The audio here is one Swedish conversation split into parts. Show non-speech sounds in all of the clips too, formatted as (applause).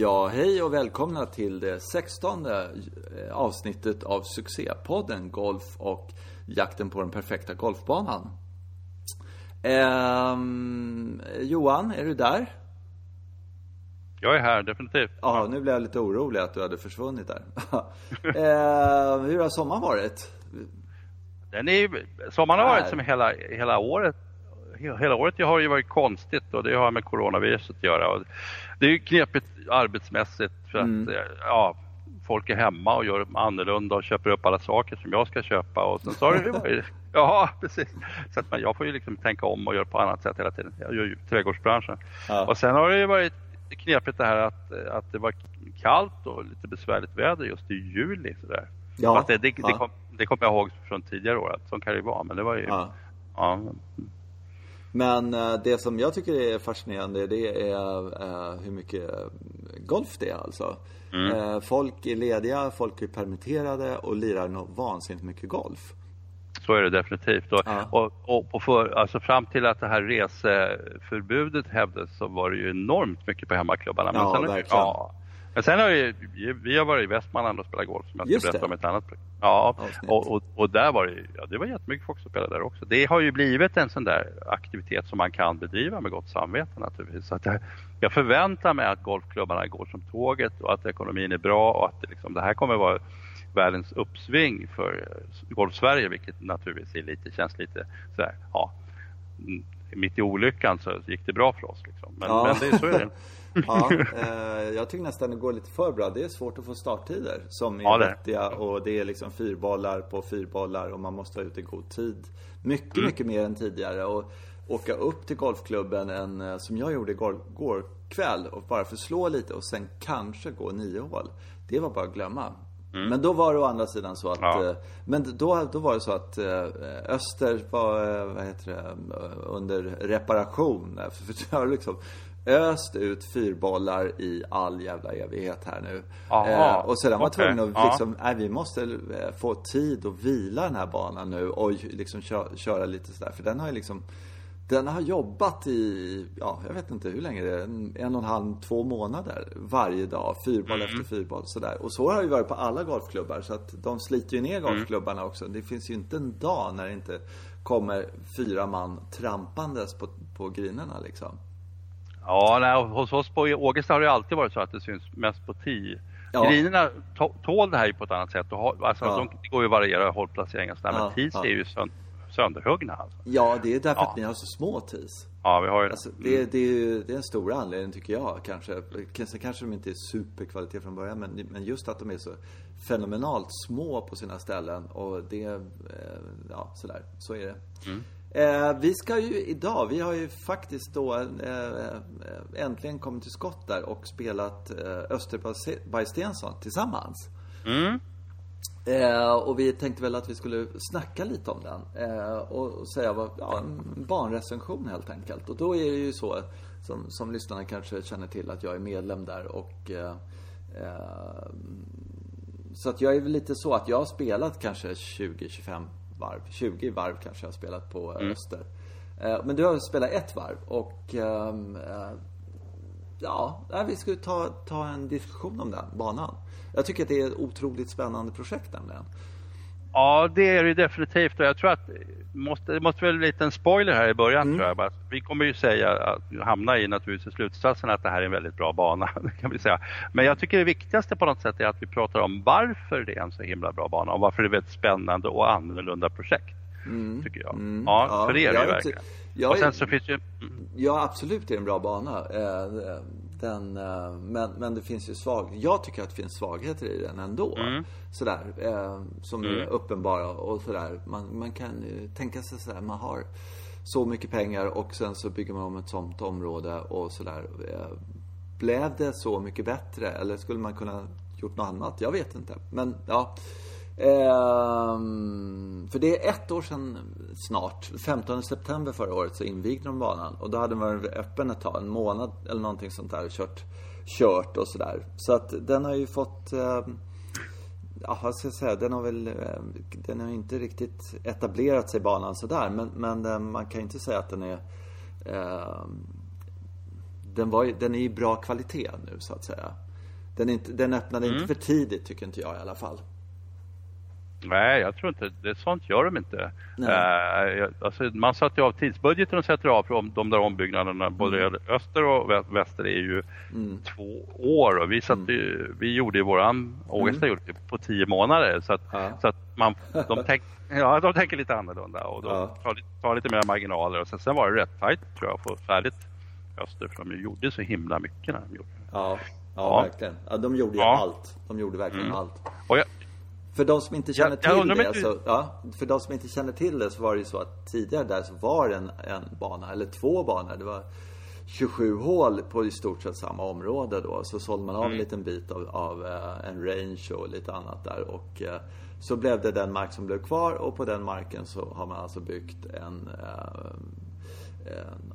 Ja, hej och välkomna till det sextonde eh, avsnittet av succépodden Golf och jakten på den perfekta golfbanan. Ehm, Johan, är du där? Jag är här, definitivt. Ja, nu blev jag lite orolig att du hade försvunnit där. (laughs) ehm, hur har sommaren varit? Den är, sommaren har varit som hela, hela året. Hela året har ju varit konstigt och det har med coronaviruset att göra. Det är ju knepigt arbetsmässigt för att mm. ja, folk är hemma och gör annorlunda och köper upp alla saker som jag ska köpa och sen så har det varit (laughs) Ja, precis. Så att jag får ju liksom tänka om och göra på annat sätt hela tiden. Jag gör ju trädgårdsbranschen. Ja. Och sen har det ju varit knepigt det här att, att det var kallt och lite besvärligt väder just i juli. Sådär. Ja. Att det, det, ja. det, kom, det kommer jag ihåg från tidigare år, att så kan det ju vara. Men det var ju... Ja. Men eh, det som jag tycker är fascinerande det är uh, hur mycket golf det är alltså. Mm. Uh, folk är lediga, folk är permitterade och lirar något vansinnigt mycket golf. Så är det definitivt. Och, ja. och, och, och för, alltså fram till att det här reseförbudet hävdes så var det ju enormt mycket på hemmaklubbarna. Men ja, sen, verkligen. Ja, men sen har vi, vi har varit i Västmanland och spelat golf som jag ska berätta om ett annat Ja, och, och, och, där var det, ja, det var jättemycket folk som spelade där också. Det har ju blivit en sån där aktivitet som man kan bedriva med gott samvete naturligtvis. Så jag, jag förväntar mig att golfklubbarna går som tåget och att ekonomin är bra och att det, liksom, det här kommer vara världens uppsving för Golf-Sverige, vilket naturligtvis är lite, känns lite sådär, ja, mm, mitt i olyckan så gick det bra för oss. Liksom. Men, ja. men det, så är det. (laughs) ja, eh, jag tycker nästan det går lite för bra. Det är svårt att få starttider som är ja, vettiga och det är liksom fyrbollar på fyrbollar och man måste vara ute i god tid. Mycket, mm. mycket mer än tidigare. Och åka upp till golfklubben än, eh, som jag gjorde igår, igår kväll och bara förslå lite och sen kanske gå nio hål. Det var bara att glömma. Mm. Men då var det å andra sidan så att, ja. Eh, men då, då var det så att eh, Öster var, eh, vad heter det, under reparation. (laughs) För jag har liksom öst ut fyrbollar i all jävla evighet här nu. Eh, och sedan var okay. tvungen att liksom, nej vi måste få tid att vila den här banan nu och liksom köra, köra lite sådär. För den har ju liksom den har jobbat i, ja, jag vet inte hur länge det är, en, en och en halv, två månader varje dag. Fyrboll mm. efter fyrboll sådär. Och så har det ju varit på alla golfklubbar. Så att de sliter ju ner mm. golfklubbarna också. Det finns ju inte en dag när det inte kommer fyra man trampandes på, på grinerna liksom. Ja, nej, hos oss på Ågesta har det alltid varit så att det syns mest på tio. Ja. Grinerna tål det här ju på ett annat sätt. Och, alltså, ja. De går ju att variera hållplaceringar och sådär. Ja. Men TIS ja. är ju sönder sönderhuggna alltså. Ja, det är därför ja. att ni har så små tis. Ja, vi har ju alltså, det. Det är, det är en stor anledning tycker jag kanske. Sen kanske de inte är superkvalitet från början, men, men just att de är så fenomenalt små på sina ställen och det, eh, ja sådär, så är det. Mm. Eh, vi ska ju idag, vi har ju faktiskt då eh, äntligen kommit till skott där och spelat eh, Öster Stensson tillsammans. Mm. Eh, och vi tänkte väl att vi skulle snacka lite om den. Eh, och säga vad, ja, en barnrecension helt enkelt. Och då är det ju så, som, som lyssnarna kanske känner till, att jag är medlem där och eh, eh Så att jag är väl lite så att jag har spelat kanske 20-25 varv. 20 varv kanske jag har spelat på mm. Öster. Eh, men du har spelat ett varv och ehm, eh, Ja, vi skulle ta, ta en diskussion om den banan. Jag tycker att det är ett otroligt spännande projekt nämligen. Ja, det är det definitivt och jag tror att måste, det måste väl en liten spoiler här i början mm. tror jag. Bara. Vi kommer ju säga, att, hamna i naturligtvis slutsatsen att det här är en väldigt bra bana. (laughs) kan vi säga. Men jag tycker det viktigaste på något sätt är att vi pratar om varför det är en så himla bra bana och varför det är ett spännande och annorlunda projekt. Mm. Tycker jag. Mm. Ja, ja, för det är det verkligen. Jag, och sen så finns ju... Ja, absolut det är en bra bana. Eh, den, eh, men, men det finns ju svag... Jag tycker att det finns svagheter i den ändå. Mm. Sådär. Eh, som mm. är uppenbara och sådär. Man, man kan ju tänka sig sådär. Man har så mycket pengar och sen så bygger man om ett sånt område och sådär. Blev det så mycket bättre? Eller skulle man kunna gjort något annat? Jag vet inte. Men ja. Ehm, för det är ett år sedan snart. 15 september förra året så invigde de banan. Och då hade den varit öppen ett tag, en månad eller någonting sånt där. Kört, kört och sådär. Så att den har ju fått... Eh, ja, vad ska jag säga? Den har väl... Eh, den har inte riktigt etablerat sig banan sådär. Men, men eh, man kan ju inte säga att den är... Eh, den, var, den är i bra kvalitet nu så att säga. Den, inte, den öppnade mm. inte för tidigt tycker inte jag i alla fall. Nej, jag tror inte det. Sånt gör de inte. Uh, alltså, man sätter av tidsbudgeten och sätter av för de där ombyggnaderna. Mm. Både öster och väster är ju mm. två år. Och vi, satt, mm. vi gjorde ju våran, Ågesta mm. gjorde på tio månader. Så att, ja. så att man, de, (laughs) tänk, ja, de tänker lite annorlunda och de ja. tar, tar, lite mer marginaler. Och sen, sen var det rätt tajt tror jag att få färdigt öster. För de gjorde så himla mycket när de gjorde det. Ja, ja, ja. verkligen. Ja, de gjorde ju allt. De gjorde verkligen mm. allt. Och jag, för de som inte känner till ja, det, alltså, ja, för de som inte känner till det så var det ju så att tidigare där så var det en, en bana, eller två banor. Det var 27 hål på i stort sett samma område då. Så sålde man av mm. en liten bit av, av uh, en range och lite annat där. Och uh, så blev det den mark som blev kvar och på den marken så har man alltså byggt en uh,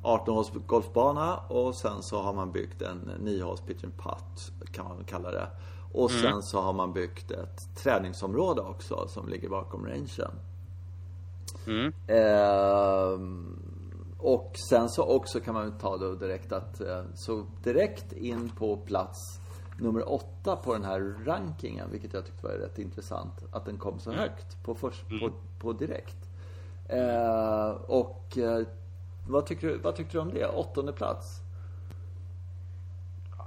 18-håls golfbana och sen så har man byggt en 9-håls pitch and putt kan man kalla det. Och mm. sen så har man byggt ett träningsområde också som ligger bakom rangen. Mm. Eh, och sen så också kan man ta då direkt att, eh, så direkt in på plats nummer åtta på den här rankingen, vilket jag tyckte var rätt intressant, att den kom så mm. högt på, först, mm. på, på direkt. Eh, och vad, tycker du, vad tyckte du om det? Åttonde plats?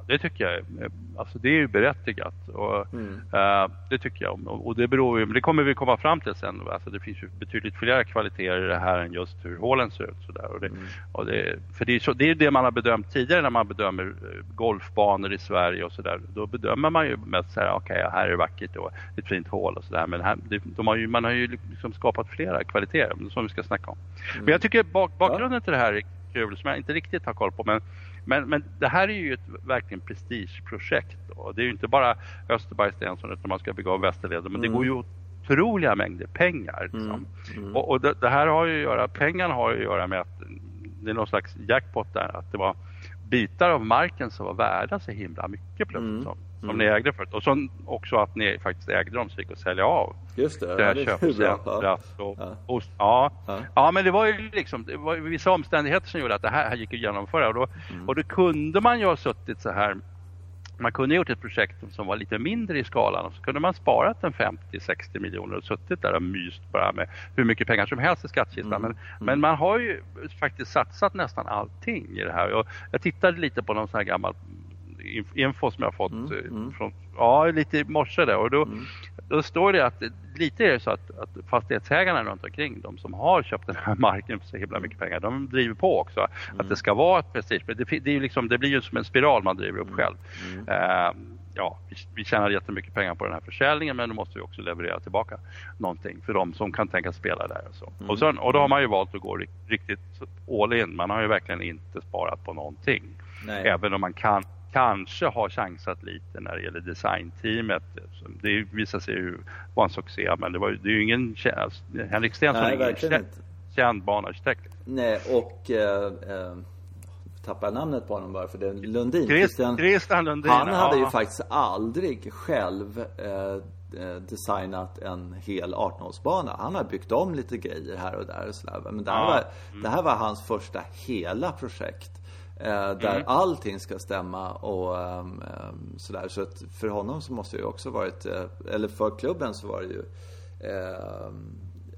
Det tycker jag, alltså det är ju berättigat. Och, mm. uh, det tycker jag. Och det beror ju, det kommer vi komma fram till sen. Alltså det finns ju betydligt fler kvaliteter i det här än just hur hålen ser ut. Så där. Och det, mm. och det, för det är, så, det är det man har bedömt tidigare när man bedömer eh, golfbanor i Sverige och sådär. Då bedömer man ju mest så här, okej okay, här är det vackert och ett fint hål och sådär. Men här, det, de har ju, man har ju liksom skapat flera kvaliteter som vi ska snacka om. Mm. Men jag tycker bak, bakgrunden ja. till det här är kul som jag inte riktigt har koll på. Men men, men det här är ju ett verkligen prestigeprojekt. Då. Det är ju inte bara Österberg Stensson utan man ska bygga av Västerleden. Men mm. det går ju otroliga mängder pengar. Liksom. Mm. Mm. Och, och det, det, här har ju att göra, pengarna har ju att göra med att det är någon slags jackpot där. Att det var bitar av marken som var värda så himla mycket plötsligt. Mm. Som, ni ägde förut. Och så också att ni faktiskt ägde dem så det gick att sälja av. Just det, det här ja, köpcentret. Ja. Och, ja. Ja. ja. men det var ju liksom det var vissa omständigheter som gjorde att det här gick att genomföra. Och då, mm. och då kunde man ju ha suttit så här man kunde ha gjort ett projekt som var lite mindre i skalan och så kunde man sparat en 50-60 miljoner och suttit där och myst bara med hur mycket pengar som helst i skattkistan. Mm. Men, mm. men man har ju faktiskt satsat nästan allting i det här. Och jag tittade lite på någon sån här gammal info som jag fått mm, eh, mm. från, ja lite i morse där och då, mm. då står det att lite är det så att, att fastighetsägarna runt omkring de som har köpt den här marken för så himla mycket pengar, de driver på också att det mm. ska vara ett prestige. Men det, det, är liksom, det blir ju som en spiral man driver upp mm. själv. Uh, ja, vi, vi tjänar jättemycket pengar på den här försäljningen men då måste vi också leverera tillbaka någonting för de som kan tänka spela där. Och, så. Mm. och, sen, och då har man ju valt att gå riktigt all in. Man har ju verkligen inte sparat på någonting. Nej. Även om man kan kanske har chansat lite när det gäller designteamet. Det visar sig ju vara en succé men det, var, det är ju ingen Henrik Stensson är ingen känd, banarkitekt. Nej och eh, eh, tappar namnet på honom bara för det Lundin. Christian, Christian Lundin. Han hade ja. ju faktiskt aldrig själv eh, eh designat en hel 18-hålsbana. Han har byggt om lite grejer här och där och sådär. Men det här, ja. var, mm. det här var hans första hela projekt. Eh, där mm. allting ska stämma och um, sådär. Så att för honom så måste det ju också varit, eh, eller för klubben så var det ju eh,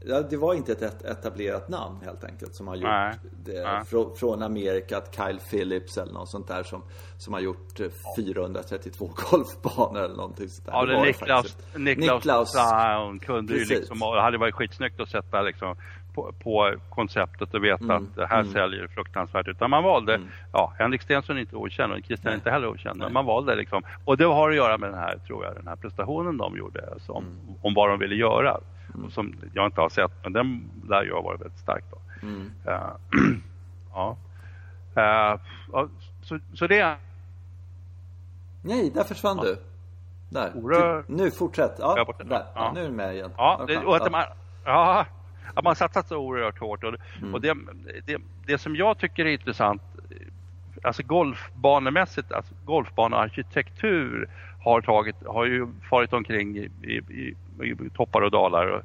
Ja, det var inte ett etablerat namn helt enkelt som har gjort Nej. det Nej. Från, från Amerika, att Kyle Phillips eller något sånt där som, som har gjort 432 (laughs) golfbanor eller någonting sånt där. Ja, det, det Niklas, Niklas, Niklas Brown kunde Precis. ju liksom, det hade varit skitsnyggt att sätta liksom på, på konceptet och veta mm. att det här mm. säljer fruktansvärt. Utan man valde, mm. ja, Henrik Stensson är inte okänd och Christian är inte heller okänd. Men man valde liksom, och det har att göra med den här, tror jag, den här prestationen de gjorde, alltså, om, mm. om vad de ville göra. Mm. Som jag inte har sett, men den ju ha varit väldigt stark då. Uh, (clears throat) ja. Uh, så, så det... Nej, där försvann ja. du. Där. Orör... Nu, fortsätt. Ja, där. Ja. nu är du med igen. Ja, det, och att man, ja, att man satsat så oerhört hårt. Och, mm. och det, det, det, som jag tycker är intressant, alltså golfbanemässigt, alltså golfbanearkitektur har, tagit, har ju farit omkring i, i, i, i toppar och dalar. Och,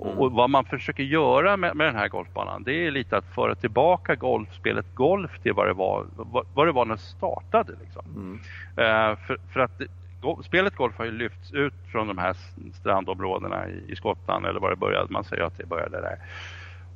Mm. Och vad man försöker göra med, med, den här golfbanan det är lite att föra tillbaka golfspelet golf till vad det var, vad, vad det var när det startade. Liksom. Mm. Uh, för, för, att spelet golf har ju lyfts ut från de här strandområdena i, i Skottland eller var det började. Man säger att det började där.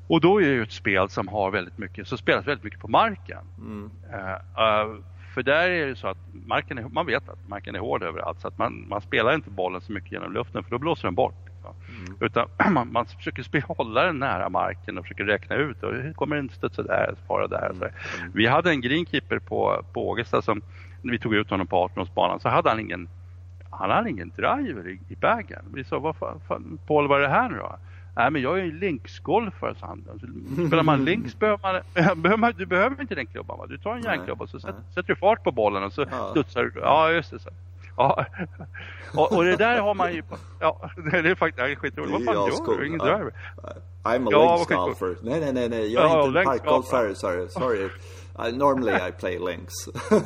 Och då är det ju ett spel som har väldigt mycket, så spelas väldigt mycket på marken. Mm. Uh, uh, för där är det så att marken är, man vet att marken är hård överallt så att man, man spelar inte bollen så mycket genom luften för då blåser den bort. Mm. Utan (clears throat) man, man försöker hålla den nära marken och försöker räkna ut och hur kommer den studsa där, fara där. Mm. Vi hade en greenkeeper på, på Ågesta som, när vi tog ut honom på 18-årsbanan så hade han ingen han hade ingen driver i, i bagen. Vi sa, vad fan, Paul vad är det här nu då? Nej men jag är ju linksgolfare sa han. Spelar man links (laughs) behöver man, du behöver inte den klubban va? Du tar en järnklubba och så sätter, sätter du fart på bollen och så ja. studsar du. Ja just det. Så. Ja. (laughs) Och, och, det där har man ju... Ja, (laughs) det är faktiskt skitroligt. Vad fan gör du? Ingen driver? I'm a ja, links golfer. Nej, nej, nej, nej. Jag är ja, inte en parkgolfare. Sorry. sorry. I, normally I play links.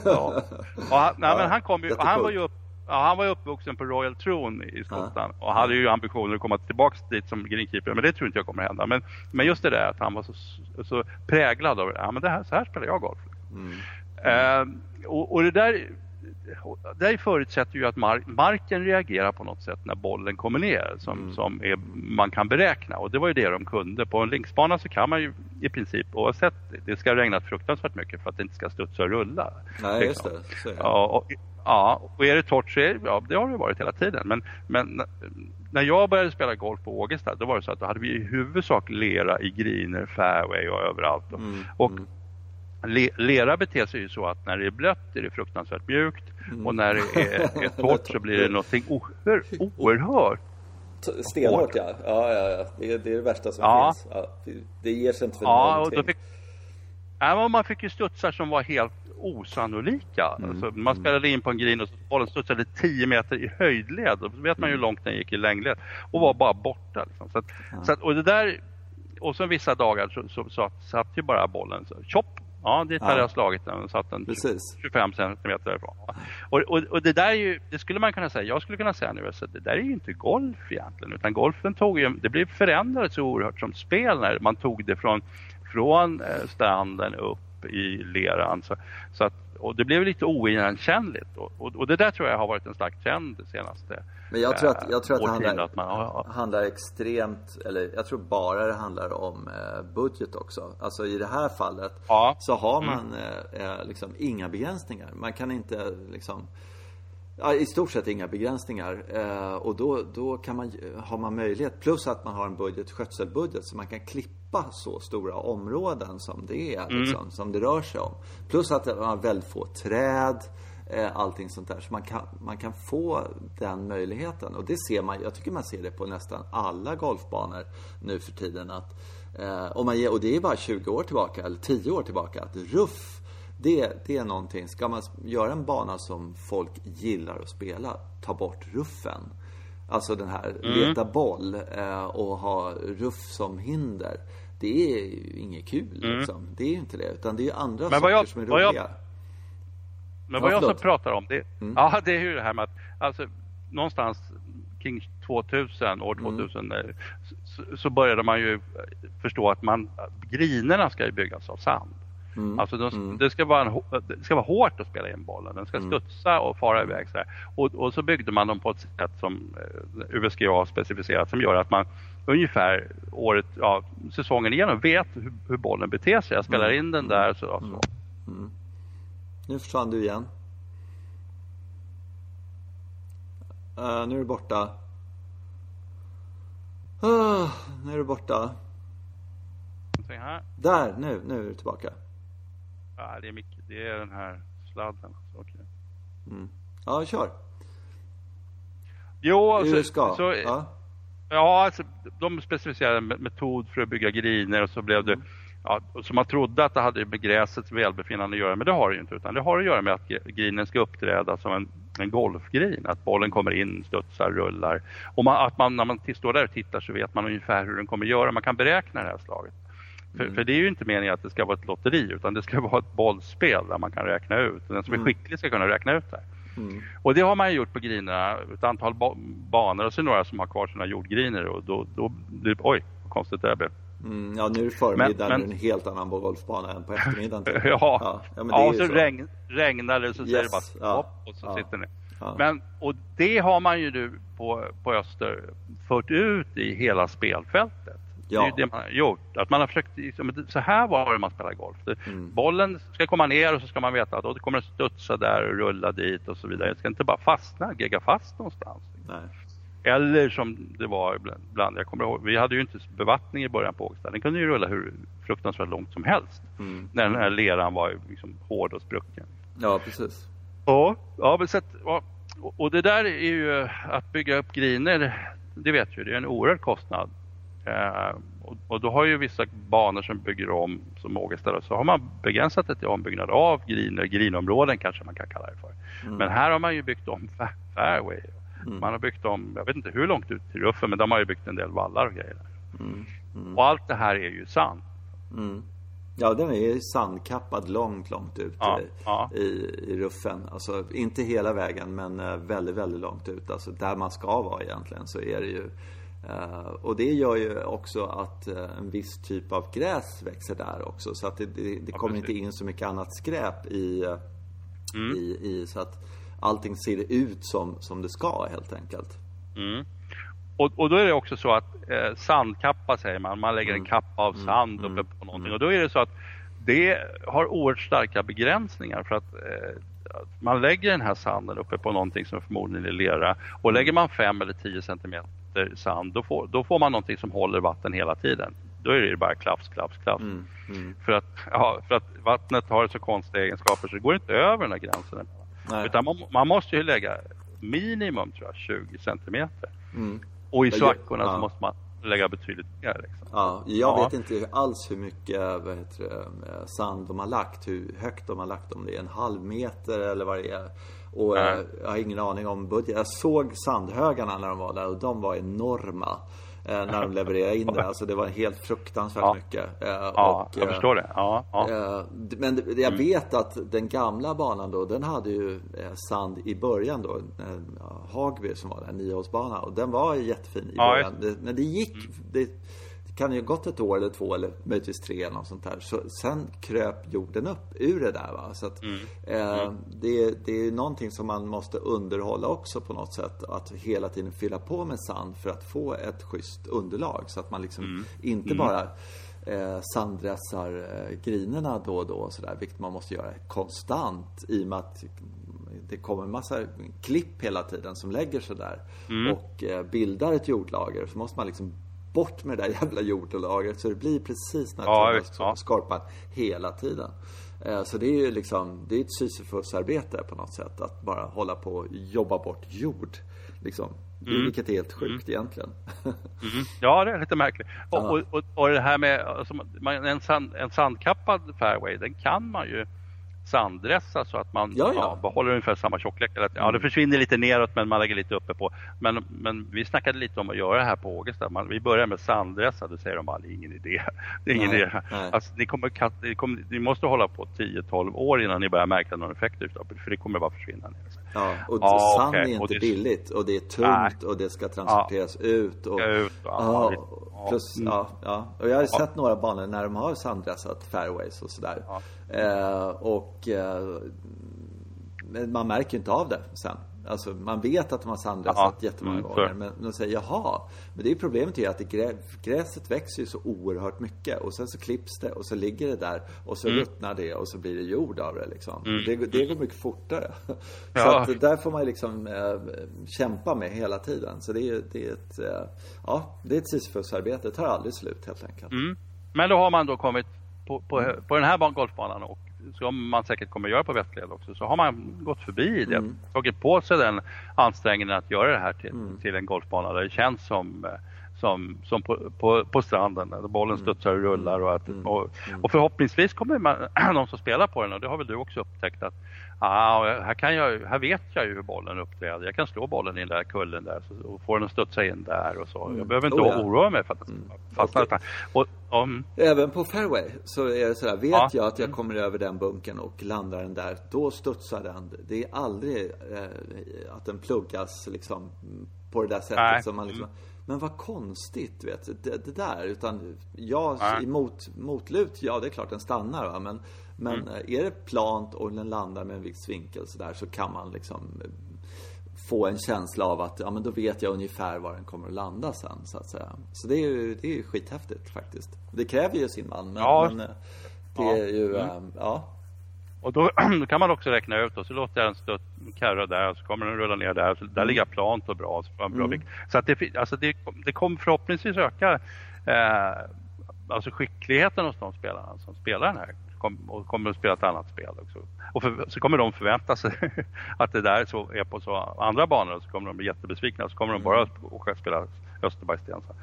ja. Och han, nej, men han kom ju... Han var ju upp, Ja, han var uppvuxen på Royal Throne i Skottland ja. och hade ju ambitioner att komma tillbaka dit som greenkeeper. Men det tror inte jag kommer att hända. Men, men just det där att han var så, så präglad av ja, men det här, så här spelar jag golf. Mm. Mm. Uh, och, och, det där det förutsätter ju att mark, marken reagerar på något sätt när bollen kommer ner som, mm. som är, man kan beräkna och det var ju det de kunde. På en linksbana så kan man ju i princip oavsett, det ska regna fruktansvärt mycket för att det inte ska studsa och rulla. Nej, just det. Ja, och, ja, och är det torrt så är det, ja, det har det varit hela tiden. Men, men när jag började spela golf på Ågesta då var det så att då hade vi i huvudsak lera i greener, fairway och överallt. Mm. Och mm. Le, lera beter sig ju så att när det är blött är det fruktansvärt mjukt mm. och när det är, är (laughs) torrt så blir det någonting oer, oerhört Stenhårt ja. Ja, ja, ja. Det, är, det är det värsta som ja. finns. Ja, det ger sig inte för ja, någonting. Och då fick, ja, man fick ju studsar som var helt osannolika. Mm. Alltså, man spelade in på en green och bollen studsade 10 meter i höjdled. Och så vet man ju hur mm. långt den gick i längdled. Och var bara borta. Liksom. Så, att, ja. så att, och det där och så vissa dagar så, så, så satt ju bara bollen så, chopp Ja, dit hade ja. jag slagit den. Satt den Precis. 25 centimeter därifrån. Och, och, och, det där är ju, det skulle man kunna säga, jag skulle kunna säga nu, så det där är ju inte golf egentligen. Utan golfen tog ju, det blev förändrat så oerhört som spel när man tog det från, från eh, stranden upp i leran. Så, så att och det blev lite oigenkännligt. Och, och, och, det där tror jag har varit en stark trend det senaste Men jag tror att, jag tror att det handlar, att man, ja, handlar extremt, eller jag tror bara det handlar om eh, budget också. Alltså i det här fallet ja. så har mm. man mm. liksom inga begränsningar. Man kan inte liksom Ja, i stort sett inga begränsningar. Eh, och då, då kan man, har man möjlighet, plus att man har en budget, skötselbudget, så man kan klippa så stora områden som det är, mm. liksom, som det rör sig om. Plus att man har väldigt få träd, eh, allting sånt där. Så man kan, man kan få den möjligheten. Och det ser man, jag tycker man ser det på nästan alla golfbanor nu för tiden. Att, eh, om man, och det är bara 20 år tillbaka, eller 10 år tillbaka, att ruff det, det är någonting. Ska man göra en bana som folk gillar att spela, ta bort ruffen. Alltså den här mm. leta boll eh, och ha ruff som hinder. Det är ju inget kul mm. liksom. Det är ju inte det. Utan det är ju andra saker jag, som är roliga. Jag, men vad ja, jag som pratar om det, mm. ja, det är ju det här med att alltså, någonstans kring 2000, år 2000 mm. så, så, började man ju förstå att man, grinerna ska byggas av sand. Mm. Alltså de, mm. det, ska vara en, det ska vara hårt att spela in bollen. Den ska mm. studsa och fara iväg. Så och, och, så byggde man dem på ett sätt som eh, USGA har specificerat som gör att man ungefär året, ja, säsongen igenom vet hur, hur bollen beter sig. Jag spelar mm. in den där så. så. Mm. Nu försvann du igen. Uh, nu är du borta. Uh, nu är du borta. Där, nu, nu är du tillbaka. Ja, det är, mycket, det är den här sladden. Okay. Mm. Ja, kör. Jo, alltså, ska. Så, ja. ja, alltså, de specificerade en metod för att bygga griner och så blev det mm. Ja, så man trodde att det hade med gräsets välbefinnande att göra, men det har det ju inte. Utan det har att göra med att grinen ska uppträda som en, en golfgrin. Att bollen kommer in, studsar, rullar. Och man, att man, när man står där och tittar så vet man ungefär hur den kommer göra. Man kan beräkna det här slaget. För, mm. för, det är ju inte meningen att det ska vara ett lotteri utan det ska (laughs) vara ett bollspel där man kan räkna ut. Den som är mm. skicklig ska kunna räkna ut det mm. Och det har man gjort på grinerna, ett antal ba banor och så några som har kvar sina jordgriner och då, då blir oj, vad konstigt det blev. Mm, ja, nu är förmiddagen men, men, en helt annan golfbana än på (laughs) eftermiddagen. ja, ja, ja, ja och så regn, regnar det så yes, säger det bara ja, och så ja, sitter ni. Men, och det har man ju nu på, på Öster fört ut i hela spelfältet. Ja. Det är det man har gjort. Att man har försökt, liksom, så här var det man spelar golf. Mm. Bollen ska komma ner och så ska man veta att då kommer den studsa där och rulla dit och så vidare. Det ska inte bara fastna, gegga fast någonstans. Nej. Eller som det var ibland, jag kommer ihåg, vi hade ju inte bevattning i början på Ågesta. Den kunde ju rulla hur fruktansvärt långt som helst. Mm. När den här leran var liksom hård och sprucken. Ja, precis. Ja, ja men så att, och det där är ju att bygga upp griner, det vet ju, det är en oerhörd kostnad. Eh, och, och, då har ju vissa banor som bygger om som Ågesta så har man begränsat det till ombyggnad av griner, grinområden kanske man kan kalla det för. Mm. Men här har man ju byggt om fairway. Mm. Man har byggt om, jag vet inte hur långt ut till ruffen men de har ju byggt en del vallar och grejer. Mm. mm. Och allt det här är ju sand. Mm. Ja, den är sandkappad långt, långt ut ja, i, ja. i, i ruffen. Alltså inte hela vägen men eh, väldigt, väldigt långt ut. Alltså där man ska vara egentligen så är det ju och det gör ju också att uh, en viss typ av gräs växer där också. Så att det, det, det kommer inte in så mycket annat skräp i, mm. i, i, så att allting ser ut som, som det ska helt enkelt. Mm. Och, och, då är det också så att eh, sandkappa säger man, man lägger en mm. kappa av mm. sand mm. uppe på någonting. Och då är det så att det har oerhört starka begränsningar för att eh, man lägger den här sanden uppe på någonting som förmodligen är lera och lägger man 5 eller 10 centimeter sand då får, då får man någonting som håller vatten hela tiden. Då är det bara klaps, klaps, klaps. Mm, mm. För, att, ja, för att vattnet har så konstiga egenskaper så det går inte över den här gränsen. Nej. Utan man, man, måste ju lägga minimum tror jag 20 centimeter. Mm. Och i svackorna ja. så måste man lägga betydligt mer. Liksom. Ja, jag ja. vet inte alls hur mycket det, sand de har lagt, hur högt de har lagt, om det är en halv meter eller vad det är. Och. Eh, jag har ingen aning om budget. Jag såg sandhögarna när de var där och de var enorma. Eh, när de (laughs) levererade in det. Alltså det var helt fruktansvärt ja. mycket. Eh, ja, och, jag förstår det. Ja, ja. Men jag mm. vet att den gamla banan då, den hade ju sand i början då. Hagby som var där, niohålsbana. Och den var jättefin i början. Men det gick, mm. det, kan ju gått ett år eller två eller möjligtvis tre eller något sånt där. Så, sen kröp jorden upp ur det där va. Så att, mm. Eh, mm. det, det är någonting som man måste underhålla också på något sätt. Att hela tiden fylla på med sand för att få ett schysst underlag. Så att man liksom mm. inte mm. bara eh, sanddressar eh, grinerna då och då sådär. Vilket man måste göra konstant i och med att det kommer en massa klipp hela tiden som lägger sig där mm. och eh, bildar ett jordlager. Så måste man liksom bort med det där jävla jordlagret så det blir precis den här ja, skorpan hela tiden. Eh, så det är ju liksom, det är ett Sisyfos-arbete på något sätt att bara hålla på och jobba bort jord. Liksom. Mm. Vilket är helt sjukt mm. egentligen. (laughs) Mm. Ja, det är lite märkligt. Och, och, och, och det här med alltså, en, sand, en sandkappad fairway, den kan man ju sanddressa så att man ja, ja. Ja, behåller ungefär samma tjocklek. Ja, det mm. försvinner lite neråt men man lägger lite uppe på. Men, men vi snackade lite om att göra det här på Ågesta. Man, vi börjar med sanddressa, då säger de bara det är ingen idé. Det är ingen nej, idé. Nej. Alltså, ni, kommer, ni, kommer, ni måste hålla på 10-12 år innan ni börjar märka någon effekt utav det, för det kommer bara försvinna ner. Ja, och ja, sand okay. är inte det... billigt och det är tungt nej. och det ska transporteras ja. ut. Och, ut ja, plus, mm. ja, ja. Och jag har sett några banor när de har sanddressat fairways och sådär. Eh, och eh, man märker inte av det sen. Alltså man vet att de har sanddressat jättemånga mm, gånger. Men de säger jaha. Men det är problemet är att det, gräset växer ju så oerhört mycket. Och sen så klipps det och så ligger det där. Och så mm. ruttnar det och så blir det jord av det liksom. Mm. Det, det går mycket fortare. Ja. Så att där får man liksom äh, kämpa med hela tiden. Så det är, det är ett, äh, ja, det är ett sisyfusarbete. Det tar aldrig slut helt enkelt. Mm. Men då har man då kommit på, på, på den här golfbanan och som man säkert kommer göra på Västerled också, så har man gått förbi det, mm. tagit på sig den ansträngningen att göra det här till, mm. till en golfbana där det känns som som, som på, på, på stranden där bollen mm. studsar och rullar och, att, mm. och, och förhoppningsvis kommer man, (clears throat) de som spelar på den och det har väl du också upptäckt att ah, här, kan jag, här vet jag ju hur bollen uppträder. Jag kan slå bollen i den där kullen där så, och få den att studsa in där och så. Mm. Jag behöver inte oh, ja. oroa mig för att den mm. fastnar. Okay. Och, um, Även på fairway så är det sådär, vet ja. jag att jag mm. kommer över den bunken och landar den där, då studsar den. Det är aldrig eh, att den pluggas liksom på det där sättet Nej. som man liksom. Men vad konstigt, vet det, det där. Utan ja, i mot, motlut, ja det är klart den stannar va. Men, men mm. är det plant och den landar med en viss vinkel så där så kan man liksom få en känsla av att ja, men då vet jag ungefär var den kommer att landa sen så att säga. Så det är ju, det är ju skithäftigt faktiskt. Det kräver ju sin man men, ja. men det ja. är ju, mm. ja. Och då, (clears throat) då, kan man också räkna ut och så låter jag den stött karra där så kommer den rulla ner där. Så där mm. ligger plant och bra. Så, bra mm. så att det, alltså det, det kommer förhoppningsvis öka eh, alltså skickligheten hos de spelarna som spelar den här kom, och kommer att spela ett annat spel också. Och för, så kommer de förvänta sig (laughs) att det där så är på så andra banor och så kommer de bli jättebesvikna så kommer de bara åka och spela Österbergstensa.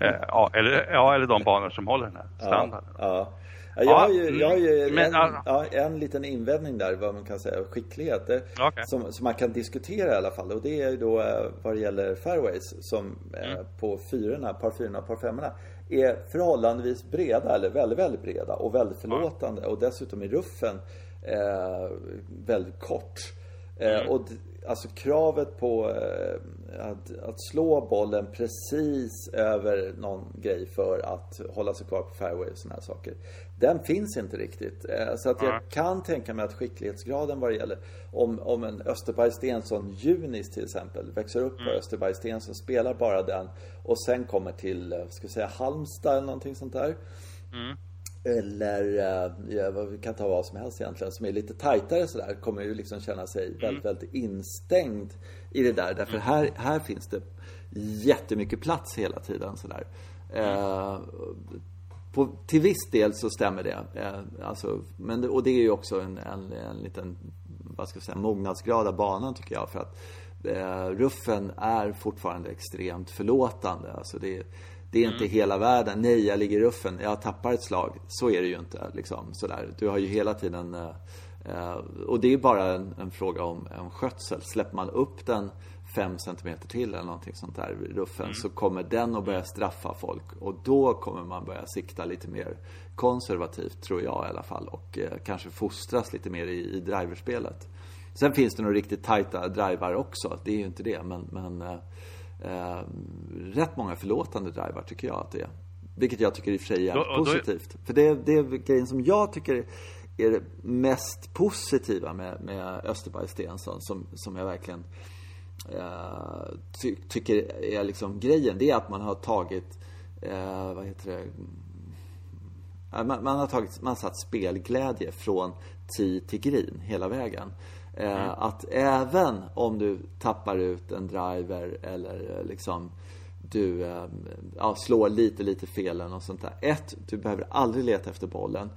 Eh, ja, eller, ja, eller de banor som håller den här standarden. Ja, ja. Jag har ju, jag har ju men, en, ja, en liten invändning där vad man kan säga skicklighet. Okay. Som, som man kan diskutera i alla fall. Och det är ju då eh, vad det gäller fairways som eh, mm. på fyrorna, par fyrorna och par femmorna är förhållandevis breda, eller väldigt, väldigt breda och väldigt förlåtande. Och dessutom är ruffen eh, väldigt kort. Eh, mm. och alltså kravet på eh, att, att, slå bollen precis över någon grej för att hålla sig kvar på fairway och sådana här saker. Den finns inte riktigt. Eh, så att jag kan tänka mig att skicklighetsgraden vad det gäller om, om en Österberg Stensson Junis till exempel växer upp på mm. Österberg Stensson, spelar bara den och sen kommer till, ska vi säga Halmstad eller någonting sånt där. Mm. Eller, eh, ja, vi kan ta vad som helst egentligen, som är lite tajtare sådär, kommer ju liksom känna sig mm. väldigt, väldigt instängd i det där. Därför mm. här, här finns det jättemycket plats hela tiden sådär. Mm. Eh, på, till viss del så stämmer det. Eh, alltså, men det, och det är ju också en, en, en liten, vad ska jag säga, mognadsgrad av banan tycker jag. För att eh, ruffen är fortfarande extremt förlåtande. Alltså det, det är inte mm. hela världen. Nej, jag ligger i ruffen. Jag tappar ett slag. Så är det ju inte. Liksom, sådär. Du har ju hela tiden... Eh, eh och det är bara en, en fråga om, om skötsel. Släpper man upp den 5 cm till eller någonting sånt där i ruffen mm. så kommer den att börja straffa folk. Och då kommer man börja sikta lite mer konservativt, tror jag i alla fall. Och eh, kanske fostras lite mer i, i driverspelet. Sen finns det nog riktigt tajta drivar också. Det är ju inte det. Men, men eh, eh, rätt många förlåtande drivar tycker jag att det är. Vilket jag tycker i och för sig är då, positivt. Då... För det, det är grejen som jag tycker är det mest positiva med, med Österberg Stensson som, som jag verkligen eh, ty, tycker är liksom grejen. Det är att man har tagit, eh, vad heter det? Man, man, har tagit, man har satt spelglädje från tee till green hela vägen. Eh, mm. Att även om du tappar ut en driver eller eh, liksom du eh, ja, slår lite, lite fel något sånt där. Ett, du behöver aldrig leta efter bollen.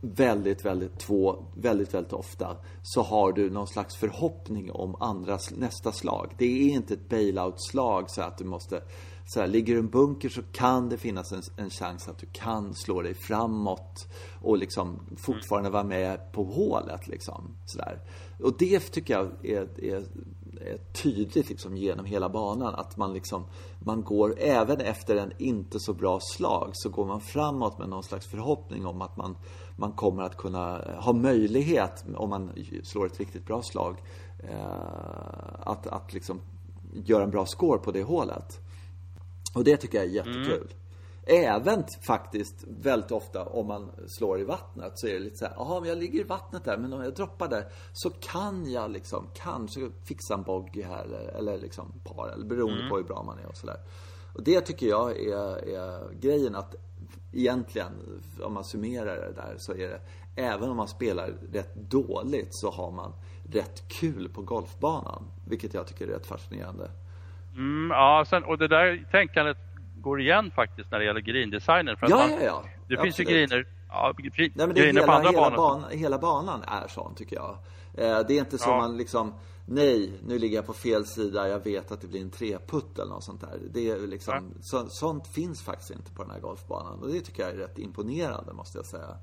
Väldigt, väldigt, två, väldigt, väldigt ofta så har du någon slags förhoppning om andras nästa slag. Det är inte ett bailout-slag så att du måste så här, ligger du i en bunker så kan det finnas en, en chans att du kan slå dig framåt och liksom fortfarande vara med på hålet liksom. Så där. Och det tycker jag är, är, är tydligt liksom genom hela banan. Att man liksom, man går, även efter en inte så bra slag, så går man framåt med någon slags förhoppning om att man, man kommer att kunna eh, ha möjlighet, om man slår ett riktigt bra slag, eh, att, att liksom göra en bra score på det hålet. Och det tycker jag är jättekul. Mm. Även faktiskt väldigt ofta om man slår i vattnet så är det lite så här, jaha men jag ligger i vattnet där men om jag droppar där så kan jag liksom kanske fixa en bogey här eller, eller liksom par eller beroende mm. på hur bra man är och sådär. Och det tycker jag är, är grejen att egentligen om man summerar det där så är det även om man spelar rätt dåligt så har man rätt kul på golfbanan. Vilket jag tycker är rätt fascinerande. Mm, ja, sen, och det där tänkandet går igen faktiskt när det gäller greendesignen. För ja, man, ja, ja. Det Absolut. finns ju greener, ja, Nej, men det greener hela, på andra hela banor. Ban, hela banan är sån tycker jag. Eh, det är inte så ja. man liksom Nej, nu ligger jag på fel sida, jag vet att det blir en treputt eller något sånt där. Det är liksom, ja. så, sånt finns faktiskt inte på den här golfbanan. Och det tycker jag är rätt imponerande måste jag säga.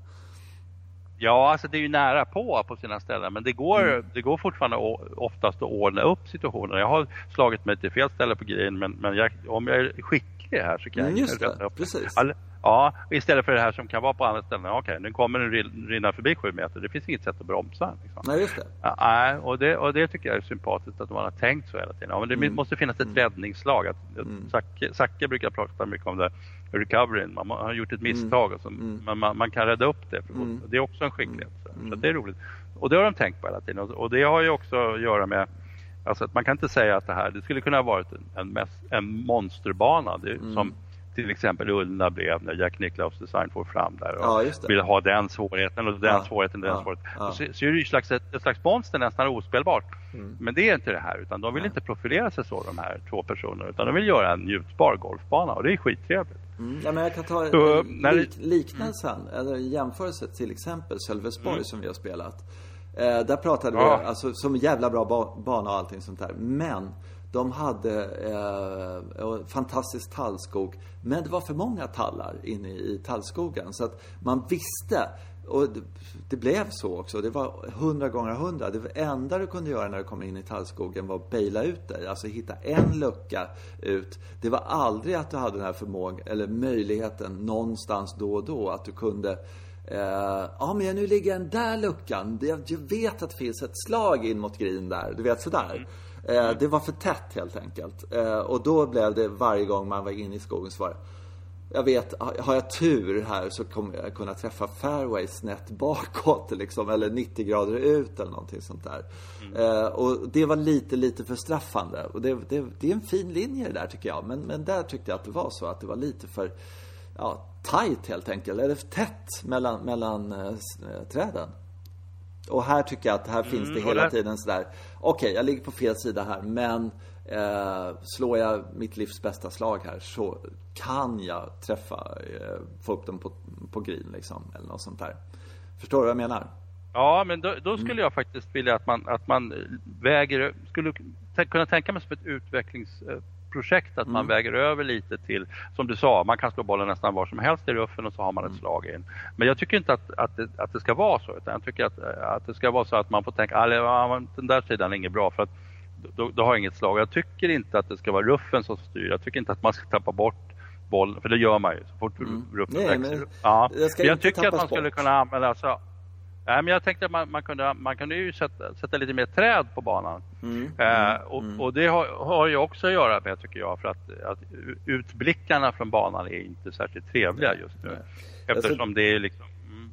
Ja, alltså det är ju nära på på sina ställen men det går, mm. det går fortfarande oftast att ordna upp situationen. Jag har slagit mig till fel ställe på green men, men jag, om jag är skicklig här så kan mm, jag rätta upp precis. All, ja, istället för det här som kan vara på andra ställen. Okej, okay, nu kommer den rinna förbi sju meter. Det finns inget sätt att bromsa. Liksom. Nej, just det. Ja, och det. Och det tycker jag är sympatiskt att man har tänkt så hela tiden. Ja, men det mm. måste finnas ett mm. räddningsslag. Att, mm. Zacke, Zacke brukar prata mycket om det recoveryn. Man har gjort ett mm. misstag och så, mm. man, man, kan rädda upp det. Mm. Det är också en skicklighet. Så, så det är roligt. Och det har de tänkt på hela tiden. Och, och det har ju också att göra med Alltså man kan inte säga att det här, det skulle kunna ha varit en, en, en monsterbana. Det, mm. Som till exempel Ullna blev när Jack Nicklaus Design får fram där och ja, vill ha den svårigheten och den ja, svårigheten och den ja, svårigheten. Ja. Så, så är det ju slags, ett, ett slags monster nästan ospelbart. Mm. Men det är inte det här utan de vill inte profilera sig så de här två personerna utan de vill göra en njutbar golfbana och det är skittrevligt. Mm. Ja, men jag kan ta så, lik, liknelsen, mm. eller jämförelse till exempel Sölvesborg mm. som vi har spelat. Eh, där pratade vi, alltså som jävla bra ba bana och allting sånt där. Men de hade eh, fantastisk tallskog. Men det var för många tallar inne i tallskogen. Så att man visste. Och det, det blev så också. Det var hundra gånger hundra. Det enda du kunde göra när du kom in i tallskogen var att baila ut dig. Alltså hitta en lucka ut. Det var aldrig att du hade den här förmågan, eller möjligheten någonstans då och då att du kunde Uh, ja, men nu ligger den där luckan. Jag vet att det finns ett slag in mot green där. Du vet sådär. Mm. det var för tätt helt enkelt. Uh, och då blev det varje gång man var inne i skogen så var det, jag vet, har jag tur här så kommer jag kunna träffa fairway snett bakåt liksom, eller 90 grader ut eller någonting sånt där. Mm. Uh, och det var lite, lite för straffande. Och det, det, det, är en fin linje det där tycker jag. Men, men där tyckte jag att det var så att det var lite för, ja, tight helt enkelt, eller tätt mellan, mellan äh, träden. Och här tycker jag att här mm, finns det hela tiden sådär, okej, okay, jag ligger på fel sida här, men eh, slår jag mitt livs bästa slag här så kan jag träffa, eh, få upp den på, på green liksom, eller något sånt där. Förstår du vad jag menar? Ja, men då, då skulle mm. jag faktiskt vilja att man, att man väger, skulle kunna tänka mig som ett utvecklings projekt att mm. man väger över lite till, som du sa, man kan slå bollen nästan var som helst i ruffen och så har man ett mm. slag in. Men jag tycker inte att, att, det, att det ska vara så, utan jag tycker att, att det ska vara så att man får tänka, att den där sidan är inget bra för att då, då har jag inget slag. Jag tycker inte att det ska vara ruffen som styr, jag tycker inte att man ska tappa bort bollen, för det gör man ju så fort mm. ruffen Nej, växer. Men, ja. jag, jag tycker att man skulle kunna använda, alltså, Nej, men jag tänkte att man, man, kunde, man kunde ju sätta, sätta lite mer träd på banan. Mm, eh, mm, och, mm. och, det har, har ju också att göra med, tycker jag, för att, att utblickarna från banan är inte särskilt trevliga just nu. Nej. Eftersom alltså, det är liksom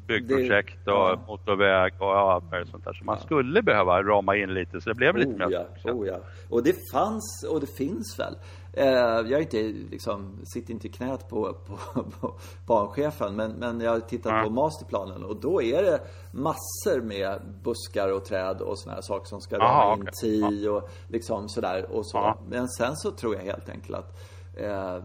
byggprojekt det, och ja. motorväg och allt sånt där. Så man ja. skulle behöva rama in lite så det blev lite oh, mer. Ja, oh, ja. Och det fanns och det finns väl Eh, jag är inte, liksom, sitter inte i knät på, på, (laughs) på banchefen men, men jag har tittat mm. på masterplanen och då är det massor med buskar och träd och sådana här saker som ska rama in okay. och liksom sådär och så. Aha. Men sen så tror jag helt enkelt att eh,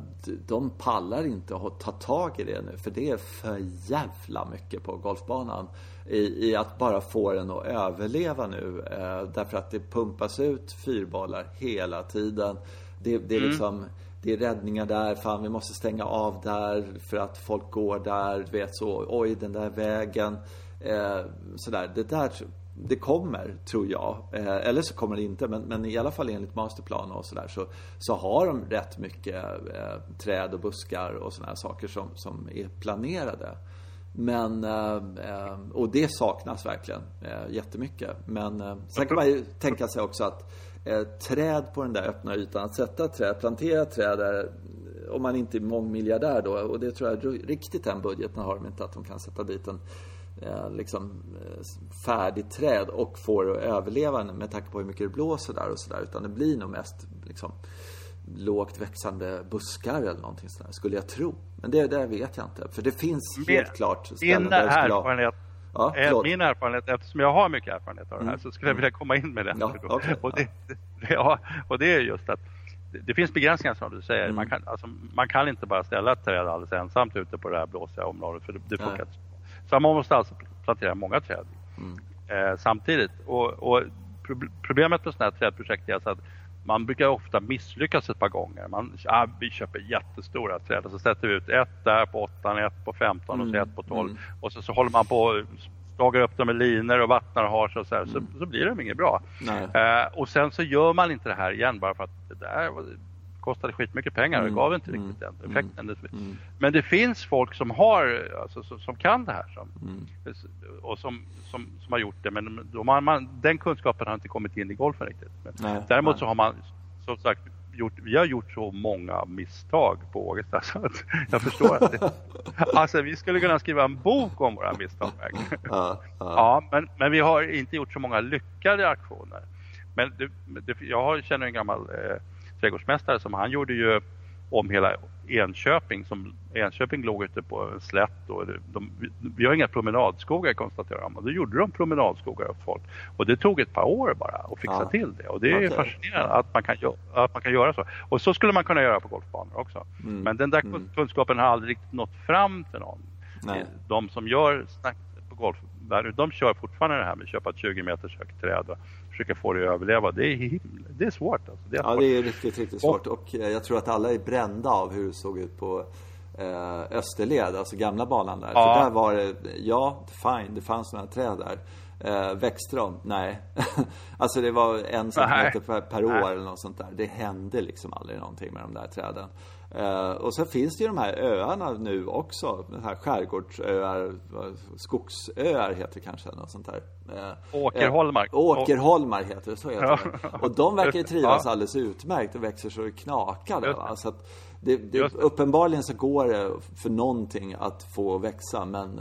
de pallar inte att ta tag i det nu för det är för jävla mycket på golfbanan i, i att bara få den att överleva nu eh, därför att det pumpas ut fyrbollar hela tiden det, det är mm. liksom det är räddningar där, fan vi måste stänga av där för att folk går där, du vet så, oj den där vägen. Eh, sådär, det där det kommer, tror jag. Eh, eller så kommer det inte, men, men i alla fall enligt masterplan och sådär så, så har de rätt mycket eh, träd och buskar och sådana saker som, som är planerade. Men, eh, eh och det saknas verkligen eh, jättemycket. Men sen kan man ju tänka sig också att eh, träd på den där öppna ytan. Att sätta träd, plantera träd där, om man inte är mångmiljardär då. Och det tror jag riktigt den budgeten har de inte att de kan sätta dit en eh, liksom eh, färdigt träd och få det att överleva med tanke på hur mycket det blåser där och sådär. Utan det blir nog mest liksom lågt växande buskar eller någonting sådär, skulle jag tro. Men det, det vet jag inte. För det finns helt klart ställen där jag skulle ha Ja, eh, min erfarenhet, eftersom jag har mycket erfarenhet av det här, mm. så skulle jag vilja komma in med den. Ja, okay, och, det, (laughs) ja. och det är just att det, det finns begränsningar som du säger. Mm. Man, kan, alltså, man kan inte bara ställa ett träd alldeles ensamt ute på det här blåsiga området, för det, det funkar inte. Så man måste alltså plantera många träd mm. eh, samtidigt. Och, och problemet med sådana här trädprojekt är alltså att man brukar ofta misslyckas ett par gånger. Man, ah, vi köper jättestora träd och så sätter vi ut ett där på 8, ett på 15 och så ett på 12. Mm. Och så, så håller man på stagar upp dem med linor och vattnar och har så, så, här, mm. så, så, blir de inget bra. Eh, och sen så gör man inte det här igen bara för att det där kostade skitmycket pengar och mm. gav inte riktigt den mm. effekten. Mm. Men det finns folk som har, alltså, som, kan det här som, mm. och som, som, som, har gjort det. Men de har, man, den kunskapen har inte kommit in i golfen riktigt. Nej, däremot nej. så har man som sagt gjort, vi har gjort så många misstag på Ågesta (laughs) så att jag förstår att det, (laughs) alltså vi skulle kunna skriva en bok om våra misstag. Ja, ja. (laughs) ja men, men vi har inte gjort så många lyckade aktioner. Men det, det, jag känner en gammal eh, trädgårdsmästare som han gjorde ju om hela Enköping som Enköping låg ute på en slätt och de, de, vi har inga promenadskogar konstaterar de och då gjorde de promenadskogar åt folk och det tog ett par år bara att fixa ja. till det och det är okay. fascinerande att man, kan, att man kan göra så och så skulle man kunna göra på golfbanor också mm. men den där mm. kunskapen har aldrig nått fram till någon Nej. de som gör snack på golf de kör fortfarande det här med att köpa ett 20 meters högt träd försöka få det att överleva. Det är, det är svårt. Alltså. Det är ja, svårt. det är riktigt, riktigt svårt. Och eh, jag tror att alla är brända av hur det såg ut på eh, Österled, alltså gamla banan där. Ja. För där var det, ja, fine, det fanns några träd där. Eh, växte de? Nej. (laughs) alltså det var en centimeter per, per år eller något sånt där. Det hände liksom aldrig någonting med de där träden. Uh, och sen finns det ju de här öarna nu också. De här skärgårdsöar, skogsöar heter kanske något sånt där. Uh, Åkerholmar. Uh, Åkerholmar heter det, så heter det. Och de verkar ju (laughs) trivas ja. alldeles utmärkt och växer så det knakar där? Så det, det, uppenbarligen så går det för någonting att få växa men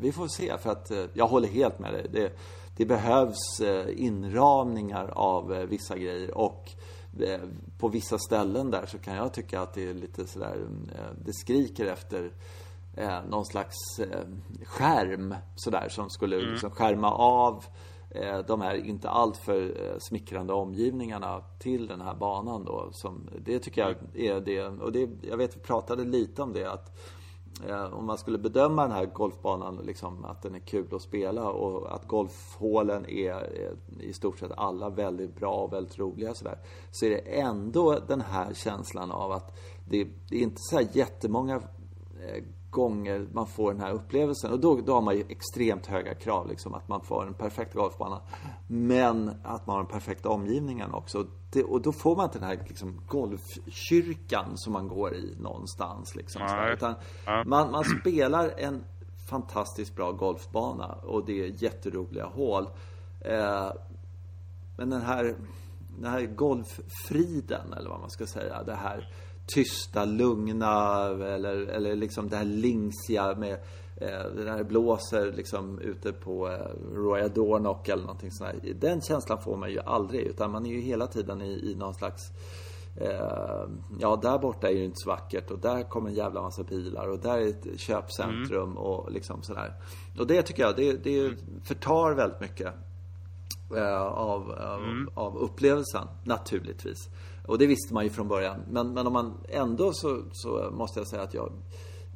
vi får se för att jag håller helt med dig. Det, det behövs inramningar av vissa grejer och Eh, på vissa ställen där så kan jag tycka att det är lite sådär, eh, det skriker efter eh, någon slags skärm sådär som skulle mm. liksom skärma av de här inte alltför smickrande omgivningarna till den här banan då. Som, det tycker jag är det, och det, jag vet vi pratade lite om det att Eh, Eh, om man skulle bedöma den här golfbanan, liksom, att den är kul att spela och att golfhålen är eh, i stort sett alla väldigt bra och väldigt roliga sådär. Så är det ändå den här känslan av att det, det är inte så här jättemånga eh, gånger man får den här upplevelsen. Och då, då har man ju extremt höga krav, liksom, att man får en perfekt golfbana. Men att man har den perfekta omgivningen också. Det, och då får man inte den här liksom, golfkyrkan som man går i någonstans. Liksom, Utan man, man spelar en fantastiskt bra golfbana och det är jätteroliga hål. Eh, men den här, den här golffriden, eller vad man ska säga. Det här tysta, lugna eller, eller liksom det här lingsiga med eh, det där blåser liksom ute på eh, Royal Dornock eller någonting sånt där. Den känslan får man ju aldrig utan man är ju hela tiden i, i någon slags eh, Ja, där borta är det inte så vackert och där kommer en jävla massa bilar och där är ett köpcentrum mm. och liksom sådär. Och det tycker jag, det, det förtar väldigt mycket eh, av, av, mm. av upplevelsen, naturligtvis. Och det visste man ju från början. Men, men om man ändå så, så måste jag säga att jag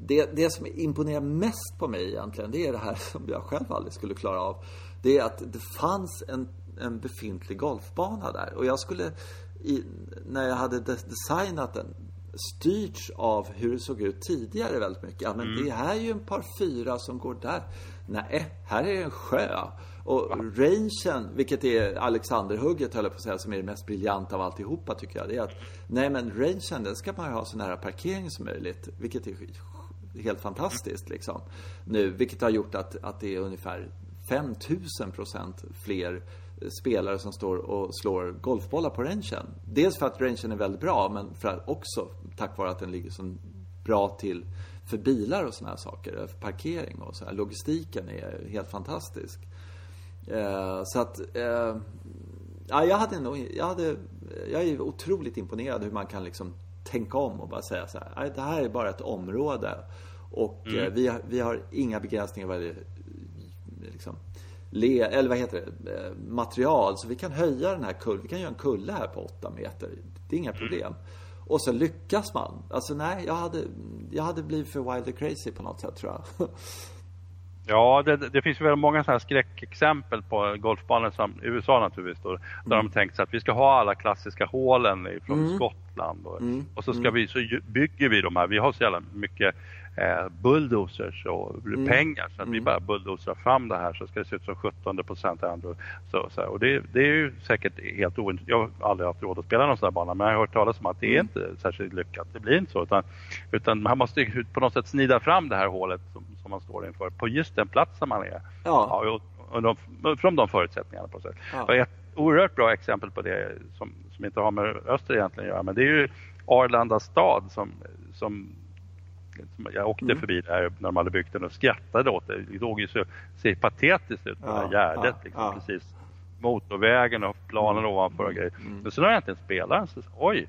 det, det som imponerar mest på mig egentligen, det är det här (laughs) som jag själv aldrig skulle klara av. Det är att det fanns en, en befintlig golfbana där. Och jag skulle, i, när jag hade designat den, styrts av hur det såg ut tidigare väldigt mycket. Ja, men mm. det här är ju en par fyra som går där. Nej, här är en sjö. Och rangen, vilket är Alexanderhugget höll jag på att säga, som är det mest briljanta av alltihopa tycker jag. Det är att, nej men rangen den ska man ju ha så nära parkering som möjligt. Vilket är helt fantastiskt liksom. Nu, vilket har gjort att, att det är ungefär 5000 procent fler spelare som står och slår golfbollar på rangen. Dels för att rangen är väldigt bra, men för att också tack vare att den ligger så bra till för bilar och sådana här saker. För parkering och så här. Logistiken är helt fantastisk. Eh, så att, eh, ja, jag hade nog, jag hade, jag är otroligt imponerad hur man kan liksom tänka om och bara säga så här, det här är bara ett område. Och mm. eh, vi, har, vi har inga begränsningar vad det liksom, le, eller vad heter det, eh, material. Så vi kan höja den här kullen, vi kan göra en kulle här på 8 meter. Det är inga mm. problem. Och så lyckas man. Alltså nej, jag hade, jag hade blivit för wild and crazy på något sätt tror jag. (laughs) Ja, det, det finns väl många sådana här skräckexempel på golfbanor som USA naturligtvis då, där mm. de tänkt sig att vi ska ha alla klassiska hålen från mm. Skottland och, mm. och så ska mm. vi, så bygger vi de här, vi har så jävla mycket eh, bulldozers och mm. pengar så att vi mm. bara bulldozrar fram det här så ska det se ut som 17 procent ändå. Så, så, och det, det, är ju säkert helt ointressant. Jag har aldrig haft råd att spela någon sån här bana men jag har hört talas om att det är inte särskilt lyckat. Det blir inte så utan, utan man måste på något sätt snida fram det här hålet som, som man står inför på just den platsen man är. Ja. ja och de, från de förutsättningarna på sätt. Ja. Ett oerhört bra exempel på det som, som inte har med öster egentligen att göra men det är ju Arlanda stad som, som jag åkte mm. förbi där när de hade byggt den och skrattade åt det. Det låg ju så ser patetiskt ut på ja, det här gärdet. Ja, liksom, ja. Precis motorvägen och planen mm. ovanför och grejer. Mm. Men sen har jag inte ens spelat så, oj,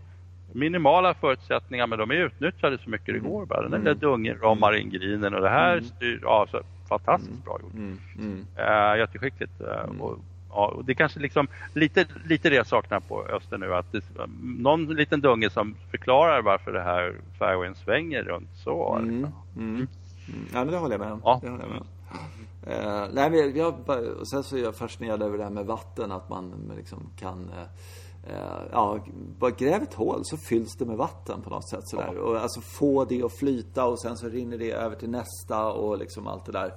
minimala förutsättningar men de är utnyttjade så mycket det går bara. Den där mm. dungen ramar in grinen och det här mm. styr, ja, så fantastiskt bra gjort. Mm. Mm. Uh, jätteskickligt. Uh, mm. och, ja, och det kanske liksom lite, lite det jag saknar på Öster nu. Att det, någon liten dunge som förklarar varför det här fairwayen svänger runt så. Mm. Liksom. Mm. Mm. Ja, men det håller jag med om. Ja. Det håller jag med om. Uh, nej, men jag, jag, sen så är jag fascinerad över det här med vatten, att man liksom kan Eh, ja, bara gräv ett hål så fylls det med vatten på något sätt sådär. Ja. Och alltså få det att flyta och sen så rinner det över till nästa och liksom allt det där.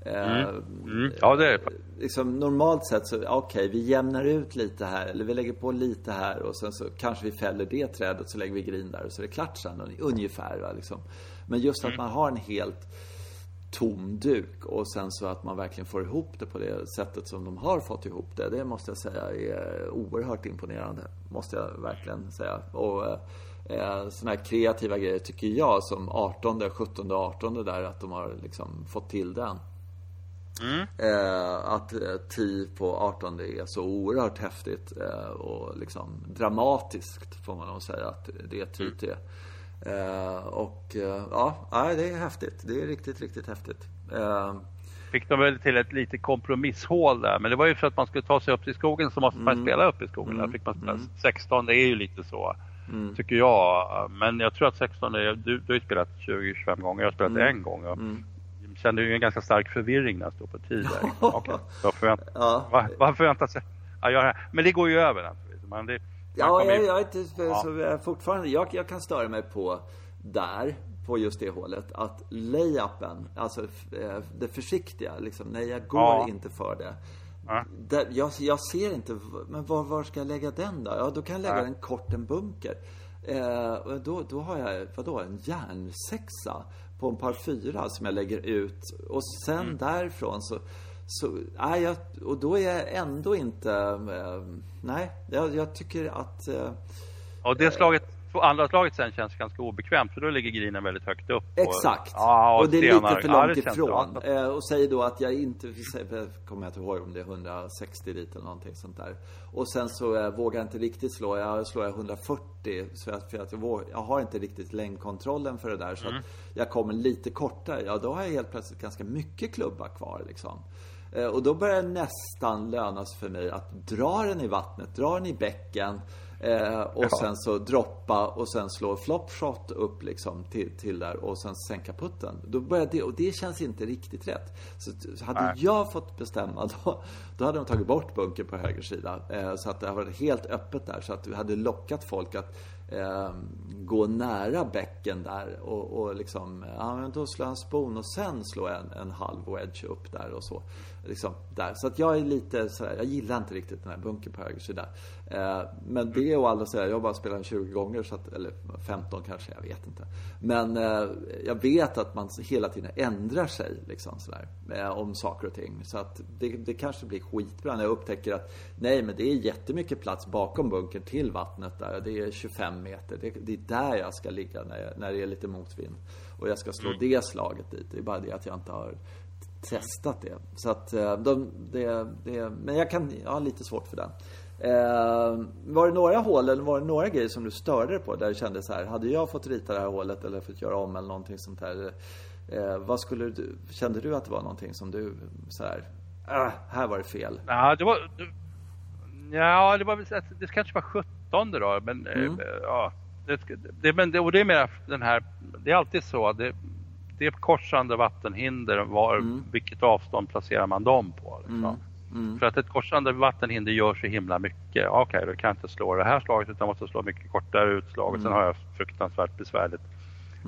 Eh, mm. Mm. Ja, det är liksom, Normalt sett så, okej, okay, vi jämnar ut lite här eller vi lägger på lite här och sen så kanske vi fäller det trädet så lägger vi grin där och så är det klart sen ungefär. Va, liksom. Men just att mm. man har en helt tom duk och sen så att man verkligen får ihop det på det sättet som de har fått ihop det. Det måste jag säga är oerhört imponerande. Måste jag verkligen säga. Och eh, sådana här kreativa grejer tycker jag som 18, 17, 18 där att de har liksom fått till den. Mm. Eh, att eh, 10 på 18 det är så oerhört häftigt eh, och liksom dramatiskt får man nog säga att det är 10 mm. Eh, och uh, ja, det är häftigt. Det är riktigt, riktigt häftigt. Uh, Fick de väl till ett litet kompromisshål där, men det var ju för att man skulle ta sig upp till skogen så måste mm. man spela upp i skogen. Mm. Där fick man spela mm. 16, det är ju lite så. Mm. Tycker jag. Men jag tror att 16 är, du, du har ju spelat 20-25 gånger, jag har spelat mm. en gång. Och mm. kände ju en ganska stark förvirring när jag stod på tid där. (laughs) okay. Vad förväntas ja. vad, förväntas jag? Ja, jag, men det går ju över naturligtvis. Men det, Ja, jag, jag, är inte, ja. så jag fortfarande, jag, jag kan störa mig på där, på just det hålet, att layupen, alltså eh, det försiktiga, liksom, nej jag går ja. inte för det. Ja. Jag, jag, ser inte, men var, var, ska jag lägga den då? Ja, då kan jag lägga den kort en bunker. Eh, då, då har jag, vadå, en järnsexa på en par fyra som jag lägger ut. Och sen mm. därifrån så så, nej, jag, och då är jag ändå inte... Eh, nej, jag, jag, tycker att... Eh, och det slaget, andra slaget sen känns ganska obekvämt för då ligger grinen väldigt högt upp. Och, exakt. Ja, och, och det är lite för långt ja, ifrån. Eh, och säger då att jag inte, kommer jag inte ihåg om det är 160 dit eller någonting sånt där. Och sen så eh, vågar jag inte riktigt slå, jag slår jag 140 så att, för att jag, vågar, jag har inte riktigt längdkontrollen för det där. Så mm. att jag kommer lite kortare, ja då har jag helt plötsligt ganska mycket klubba kvar liksom. Eh, och då börjar det nästan löna sig för mig att dra den i vattnet, dra den i bäcken eh, och Jaha. sen så droppa och sen slå flopshot upp liksom till, till där och sen sänka putten. Då börjar det, och det känns inte riktigt rätt. Så hade Nej. jag fått bestämma (laughs) då, då hade de tagit bort bunkern på höger sida. Eh, så att det hade varit helt öppet där så att vi hade lockat folk att eh, gå nära bäcken där och, och liksom, ja men då slår jag en spon och sen slår jag en, en halv wedge upp där och så. Liksom där. Så att jag är lite sådär, jag gillar inte riktigt den här bunkern på höger sida. Eh, men det och alla säger, jag har bara spelat den 20 gånger, så att, eller 15 kanske, jag vet inte. Men eh, jag vet att man hela tiden ändrar sig liksom sådär, eh, om saker och ting. Så att det, det kanske blir skitbra när jag upptäcker att nej, men det är jättemycket plats bakom bunkern till vattnet där. Det är 25 meter. Det, det är där jag ska ligga när, jag, när det är lite motvind. Och jag ska slå mm. det slaget dit. Det är bara det att jag inte har testat det. Så att eh, de, det, det, men jag kan, jag har lite svårt för det. Eh, var det några hål eller var det några grejer som du störde dig på? Där du kände så här, hade jag fått rita det här hålet eller fått göra om eller någonting sånt där. Eh, vad skulle du, kände du att det var någonting som du så här, äh, här var det fel? Ja, det var, ja, det var det kanske var 17 då, men eh, mm. ja. Det, det, men det, och det är mer den här, det är alltid så. Det, det är korsande vattenhinder, var, mm. vilket avstånd placerar man dem på? Liksom. Mm. Mm. För att ett korsande vattenhinder gör så himla mycket. Okej, okay, då kan jag inte slå det här slaget utan måste slå mycket kortare utslag och sen mm. har jag fruktansvärt besvärligt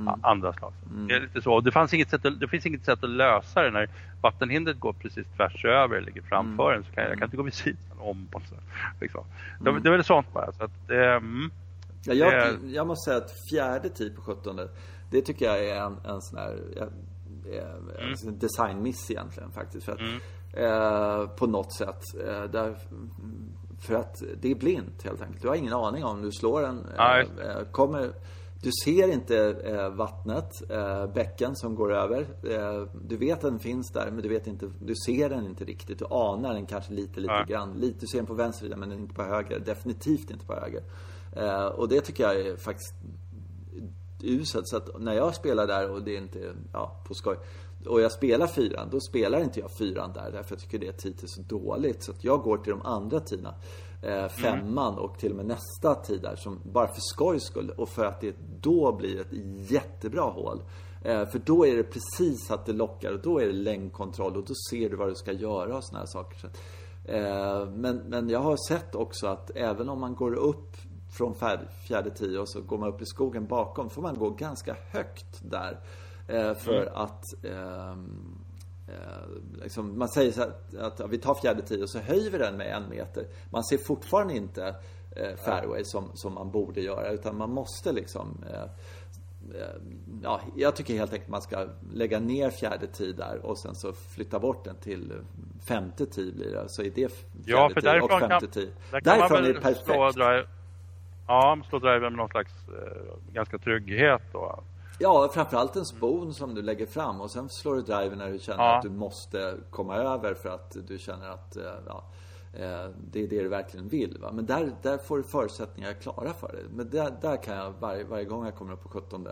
mm. andra slag. Mm. Det är lite så. Det, fanns inget sätt att, det finns inget sätt att lösa det när vattenhindret går precis tvärs över, ligger framför en. Så kan jag, jag kan inte gå vid sidan om. Så, liksom. det, det är väl sånt bara. Så att, mm, ja, jag, jag måste säga att fjärde tid på 17 det tycker jag är en, en sån här mm. en designmiss egentligen faktiskt. För att, mm. eh, på något sätt. Eh, där, för att det är blint helt enkelt. Du har ingen aning om du slår den. Eh, kommer du ser inte eh, vattnet, eh, bäcken som går över. Eh, du vet att den finns där men du vet inte, du ser den inte riktigt. Du anar den kanske lite, lite ja. grann. Lite, du ser den på vänster sida men inte på höger. Definitivt inte på höger. Eh, och det tycker jag är faktiskt uselt. Så att när jag spelar där och det är inte, ja, på skoj. Och jag spelar fyran, då spelar inte jag fyran där därför jag tycker det tid är så dåligt. Så att jag går till de andra tiderna eh, femman mm. och till och med nästa tid där som bara för skojs skull och för att det då blir ett jättebra hål. Eh, för då är det precis att det lockar och då är det längdkontroll och då ser du vad du ska göra och såna här saker. Så, eh, men, men jag har sett också att även om man går upp från fjärde tio och så går man upp i skogen bakom får man gå ganska högt där. Eh, för mm. att ehm, Eh, liksom, man säger så att, att ja, vi tar fjärde tio och så höjer vi den med en meter. Man ser fortfarande inte eh, fairway som, som man borde göra utan man måste liksom eh, eh Ja, jag tycker helt enkelt man ska lägga ner fjärde tid där och sen så flytta bort den till femte tid blir det. Så är det ja, för därifrån och femte tid. Där kan därifrån man väl är det perfekt. Slå drive, ja, slå driven med någon slags eh, ganska trygghet då. Ja, framförallt en spon som du lägger fram och sen slår du driven när du känner ja. att du måste komma över för att du känner att eh, ja, eh, det är det du verkligen vill. Va? Men där, där får du förutsättningar klara för det. Men där, där kan jag varje, varje gång jag kommer upp på 17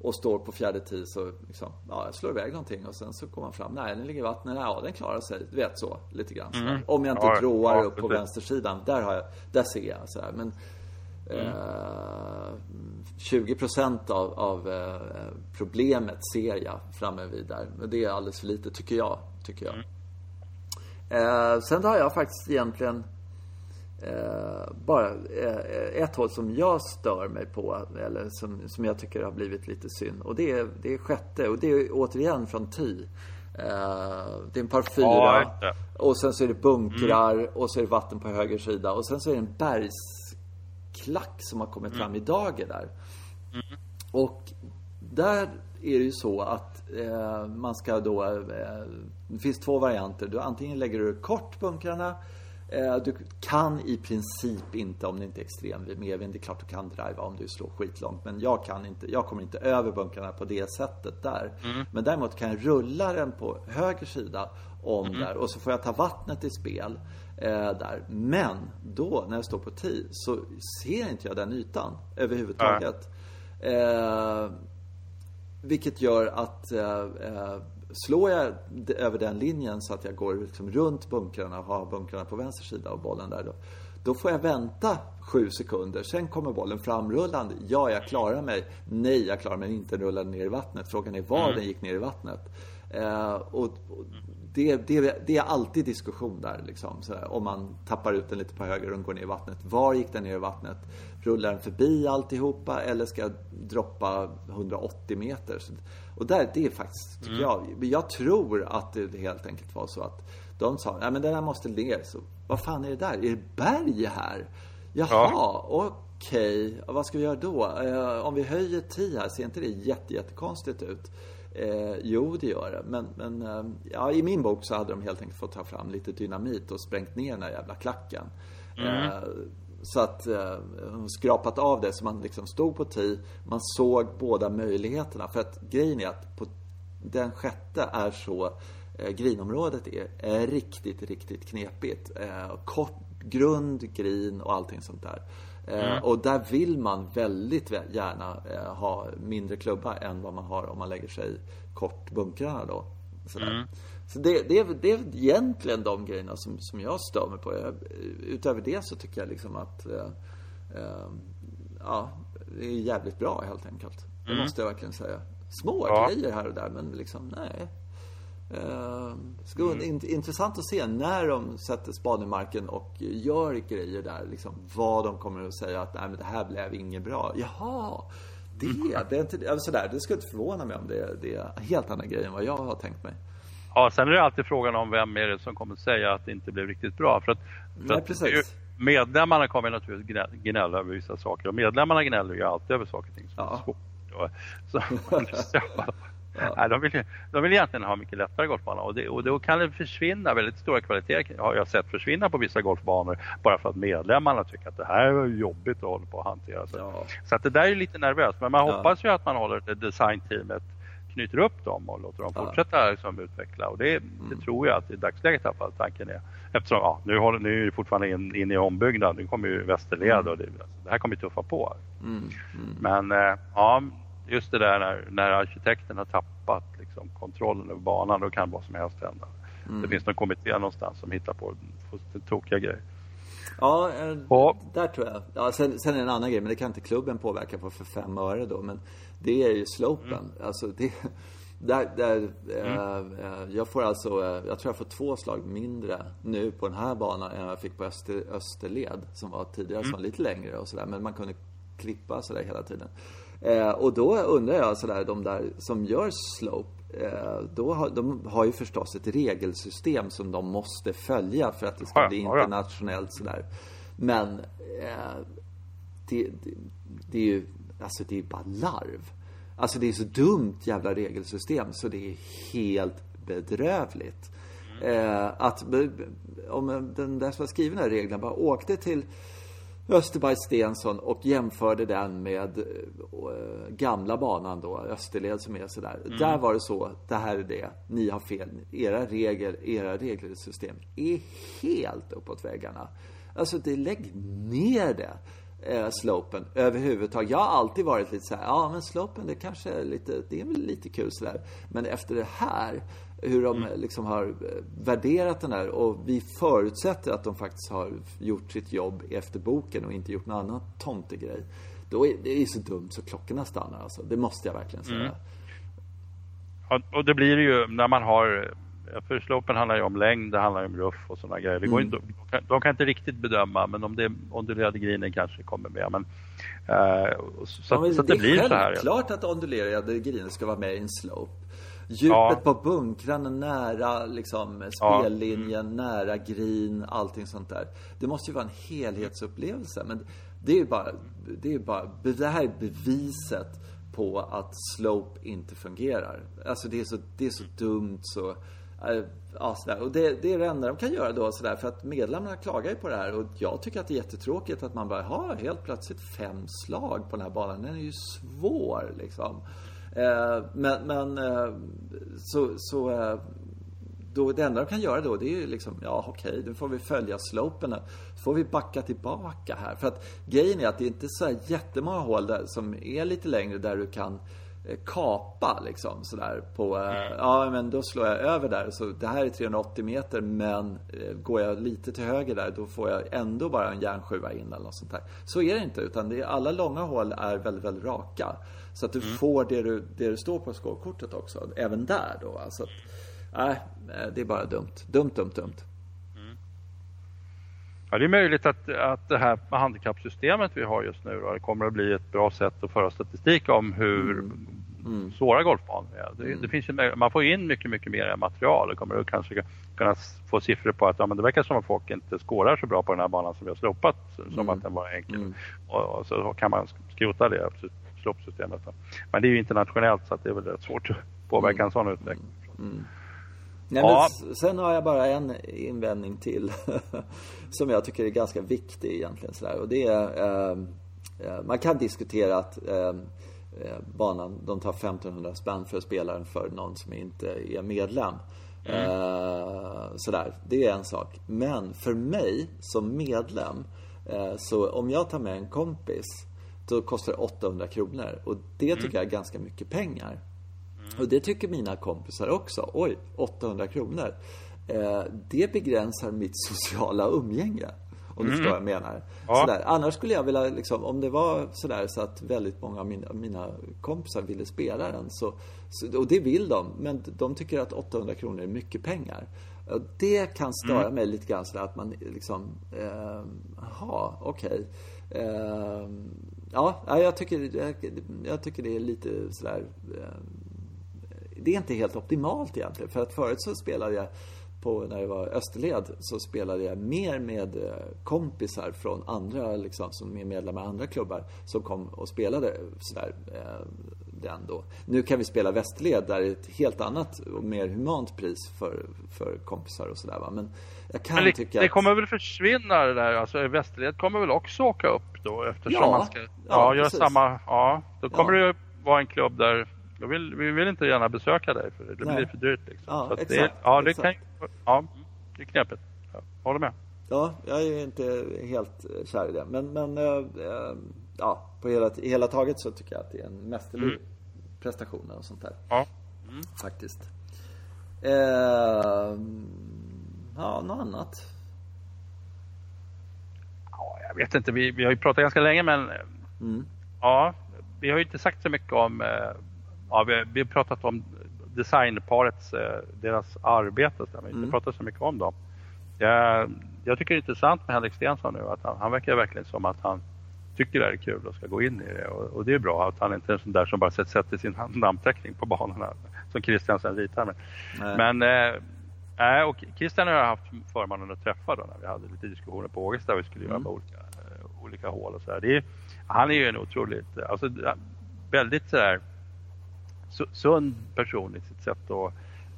och står på fjärde tee så liksom, ja, jag slår iväg någonting och sen så går man fram. Nej, den ligger i vattnet. Ja, den klarar sig. Du vet så, lite grann. Mm. Om jag inte ja, dråar ja, upp på vänstersidan. Där, har jag, där ser jag så här. Men Mm. 20 av, av eh, problemet ser jag framme vid där. Men det är alldeles för lite tycker jag. Tycker jag. Mm. Eh, sen har jag faktiskt egentligen eh, bara eh, ett håll som jag stör mig på. Eller som, som jag tycker har blivit lite synd. Och det är, det är sjätte. Och det är återigen från Ty. Eh, det är en par fyra. Ja, och sen så är det bunkrar. Mm. Och så är det vatten på höger sida. Och sen så är det en bergs klack som har kommit fram i dager där. Mm. Och där är det ju så att eh, man ska då... Eh, det finns två varianter. Du, antingen lägger du kort bunkrarna. Eh, du kan i princip inte, om det inte är extrem medvind, det är klart du kan driva om du slår skitlångt. Men jag kan inte, jag kommer inte över bunkrarna på det sättet där. Mm. Men däremot kan jag rulla den på höger sida om mm. där och så får jag ta vattnet i spel där. Men då när jag står på tee så ser inte jag den ytan överhuvudtaget. Eh, vilket gör att eh, eh, slår jag över den linjen så att jag går liksom runt bunkrarna och har bunkrarna på vänster sida av bollen där då. Då får jag vänta sju sekunder. Sen kommer bollen framrullande. Ja, jag klarar mig. Nej, jag klarar mig inte. rullade ner i vattnet. Frågan är var mm. den gick ner i vattnet. Eh, och, och det, det, det, är alltid diskussion där liksom. Så om man tappar ut den lite på höger och går ner i vattnet. Var gick den ner i vattnet? Rullar den förbi alltihopa eller ska jag droppa 180 meter? Så, och där, det är faktiskt, tycker mm. jag. Jag tror att det helt enkelt var så att de sa, nej men den här måste ner. Så, vad fan är det där? Är det berg här? Jaha, ja. Okej. Okay. Vad ska vi göra då? Eh, om vi höjer 10 här, ser inte det jätte, jättekonstigt ut? Eh, jo, det gör det. Men, men eh, ja, i min bok så hade de helt enkelt fått ta fram lite dynamit och sprängt ner den där jävla klacken. Mm. Eh, så att eh, skrapat av det så man liksom stod på tee. Man såg båda möjligheterna. För att grejen är att på den sjätte är så eh, grinområdet är, är riktigt, riktigt knepigt. Eh, kort, grund, grin och allting sånt där. Eh, mm. Och där vill man väldigt gärna eh, ha mindre klubba än vad man har om man lägger sig kort bunkrarna då. Mm. Så det, det, är, det är egentligen de grejerna som, som jag stör mig på. Jag, utöver det så tycker jag liksom att eh, eh, Ja, det är jävligt bra helt enkelt. Det mm. måste jag verkligen säga. Små ja. grejer här och där men liksom, nej. Eh, mm. Intressant att se när de sätter spaden i marken och gör grejer där. Liksom, vad de kommer att säga att Nej, men det här blev inget bra. Jaha, det, mm. det, är inte, alltså där, det skulle inte förvåna mig om det, det är helt andra grejer än vad jag har tänkt mig. Ja, sen är det alltid frågan om vem är det som kommer att säga att det inte blev riktigt bra. För att, för Nej, precis. medlemmarna kommer naturligtvis gnälla över vissa saker och medlemmarna gnäller ju alltid över saker och ting som ja. är svårt. Så, Ja. De, vill, de vill egentligen ha mycket lättare golfbana och, det, och då kan det försvinna väldigt stora kvaliteter har jag sett försvinna på vissa golfbanor bara för att medlemmarna tycker att det här är jobbigt att hålla på och hantera. Ja. så att det där är lite nervöst men man ja. hoppas ju att man håller det designteamet knyter upp dem och låter dem fortsätta liksom, utveckla och det, mm. det tror jag att i dagsläget i alla fall tanken är. Eftersom ja, nu, håller, nu är det fortfarande inne in i ombyggnad, nu kommer ju Västerled mm. och det, det här kommer ju tuffa på. Mm. Mm. Men eh, ja, just det där när, när arkitekten har tappat liksom, kontrollen över banan, då kan vad som helst hända. Mm. Det finns någon kommitté någonstans som hittar på tokiga grejer. Ja, eh, och, där tror jag. Ja, sen, sen är det en annan grej, men det kan inte klubben påverka på för fem öre då. Men det är ju slopen. Mm. Alltså det, där, där, mm. äh, jag får alltså, jag tror jag får två slag mindre nu på den här banan än jag fick på Öster, Österled. Som var tidigare, mm. som var lite längre och sådär. Men man kunde klippa sådär hela tiden. Eh, och då undrar jag sådär, de där som gör slope, eh, då har, de har ju förstås ett regelsystem som de måste följa för att det ska bli internationellt sådär. Men eh, det, det, det, är ju, alltså det är bara larv. Alltså det är så dumt jävla regelsystem så det är helt bedrövligt. Mm. att om den där som har skrivit den här regeln bara åkte till Österberg Stensson och jämförde den med äh, gamla banan då, Österled som är sådär. Mm. Där var det så, det här är det, ni har fel. Era regler, era regelsystem är helt uppåt väggarna. Alltså, det, lägg ner det eh, slopen överhuvudtaget. Jag har alltid varit lite så här, ja men slopen det kanske är lite, det är väl lite kul sådär. Men efter det här, hur de mm. liksom har eh, värderat den här och vi förutsätter att de faktiskt har gjort sitt jobb efter boken och inte gjort någon annan tomtegrej. Då är det är så dumt så klockorna stannar alltså. Det måste jag verkligen säga. Mm. Ja, och det blir ju när man har för slopen handlar ju om längd, det handlar om ruff och sådana grejer. Det går mm. inte, de, kan, de kan inte riktigt bedöma, men om det är ondulerade grinen kanske kommer med. Men, uh, så, ja, men så det, det blir så här. Det är klart att ondulerade griner ska vara med i en slope. Djupet ja. på bunkrarna nära liksom, spellinjen, ja. mm. nära green, allting sånt där. Det måste ju vara en helhetsupplevelse. Men det är ju bara, det, är bara, det här är beviset på att slope inte fungerar. Alltså det är så, det är så dumt så Eh, Eh, ja, sådär. Och det, det, är det enda de kan göra då sådär för att medlemmarna klagar ju på det här och jag tycker att det är jättetråkigt att man bara har helt plötsligt fem slag på den här banan. Den är ju svår liksom. Eh, men, men eh, så, så eh, då, det enda de kan göra då det är ju liksom, ja okej, okay, nu får vi följa slopen. får vi backa tillbaka här. För att grejen är att det är inte så jättemånga hål där, som är lite längre där du kan Eh, kapa liksom sådär på, eh, mm. ja men då slår jag över där. Så det här är 380 meter men eh, går jag lite till höger där då får jag ändå bara en järnsjua in eller något sånt där. Så är det inte utan det är, alla långa hål är väldigt, väldigt raka. Så att du mm. får det du, det du står på skålkortet också, även där då. Alltså, nej, det är bara dumt. Dumt, dumt, dumt. Mm. Ja, det är möjligt att, att det här handikappsystemet vi har just nu då, kommer att bli ett bra sätt att föra statistik om hur mm mm. svåra golfbanor. Ja. Det, mm. det, finns ju, man får in mycket, mycket mer material och kommer att kanske kunna få siffror på att ja, men det verkar som att folk inte skårar så bra på den här banan som vi har slopat, som mm. att den var enkel. Mm. Och, och, så kan man skrota det slopsystemet. Men det är ju internationellt så att det är väl rätt svårt att påverka en sån utveckling. Mm. Nej, ja. sen har jag bara en invändning till (laughs) som jag tycker är ganska viktig egentligen. Sådär. Och det är, eh, eh man kan diskutera att Eh, banan. De tar 1500 spänn för spelaren för någon som inte är medlem. Mm. Eh, sådär, det är en sak. Men för mig som medlem, eh, så om jag tar med en kompis, då kostar det 800 kronor. Och det tycker mm. jag är ganska mycket pengar. Mm. Och det tycker mina kompisar också. Oj, 800 kronor. det begränsar mitt (laughs) sociala umgänge. Om du mm. förstår vad jag menar. Ja. Sådär. Annars skulle jag vilja, liksom, om det var sådär så att väldigt många av mina, mina kompisar ville spela den så, så, och det vill de, men de tycker att 800 kronor är mycket pengar. Det kan störa mm. mig lite grann sådär att man liksom, eh, jaha, okej. Okay. Eh, ja, jag tycker, jag, jag, tycker det är lite sådär, eh, det är inte helt optimalt egentligen. För att förut så spelade jag på när det var Österled så spelade jag mer med eh, kompisar från andra, liksom, som är medlemmar i andra klubbar som kom och spelade sådär eh, den då. Nu kan vi spela Västerled där det är ett helt annat och mer humant pris för, för kompisar och sådär va. Men jag kan Men det, tycka det att... kommer väl försvinna det där, alltså Västerled kommer väl också åka upp då eftersom Ja, man ska ja, ja, göra samma, ja. Då kommer Ja. det ju vara en klubb där då vill, vi vill inte gärna besöka dig för det Nej. blir för dyrt liksom. Ja, Så att det, exakt, ja, det exakt. kan ja, det är knepigt. Ja, håller med. Ja, jag är inte helt eh, kär i det. Men, men eh, ja, på hela, hela taget så tycker jag att det är en mästerlig Mm. prestation och sånt där. Ja. Faktiskt. Eh, ja, något annat? ja, jag vet inte, vi, vi har ju pratat ganska länge men Mm. ja, vi har ju inte sagt så mycket om, eh, ja, vi, vi har pratat om designparets, eh, deras arbete, så vi har inte Mm. pratat så mycket om dem. Jag, jag tycker det är intressant med Henrik Stensson nu att han, han verkar verkligen som att han tycker det här är kul och ska gå in i det och, och det är bra att han inte är en sån där som bara sätter, sin namnteckning på banorna som Christian sen ritar med. Nej. Men eh, och Christian har jag haft förmånen att träffa då när vi hade lite diskussioner på Ågesta vi skulle göra Mm. på olika, eh, olika hål och så här. Det är, Han är ju en otroligt, alltså väldigt sådär sund person i sitt sätt att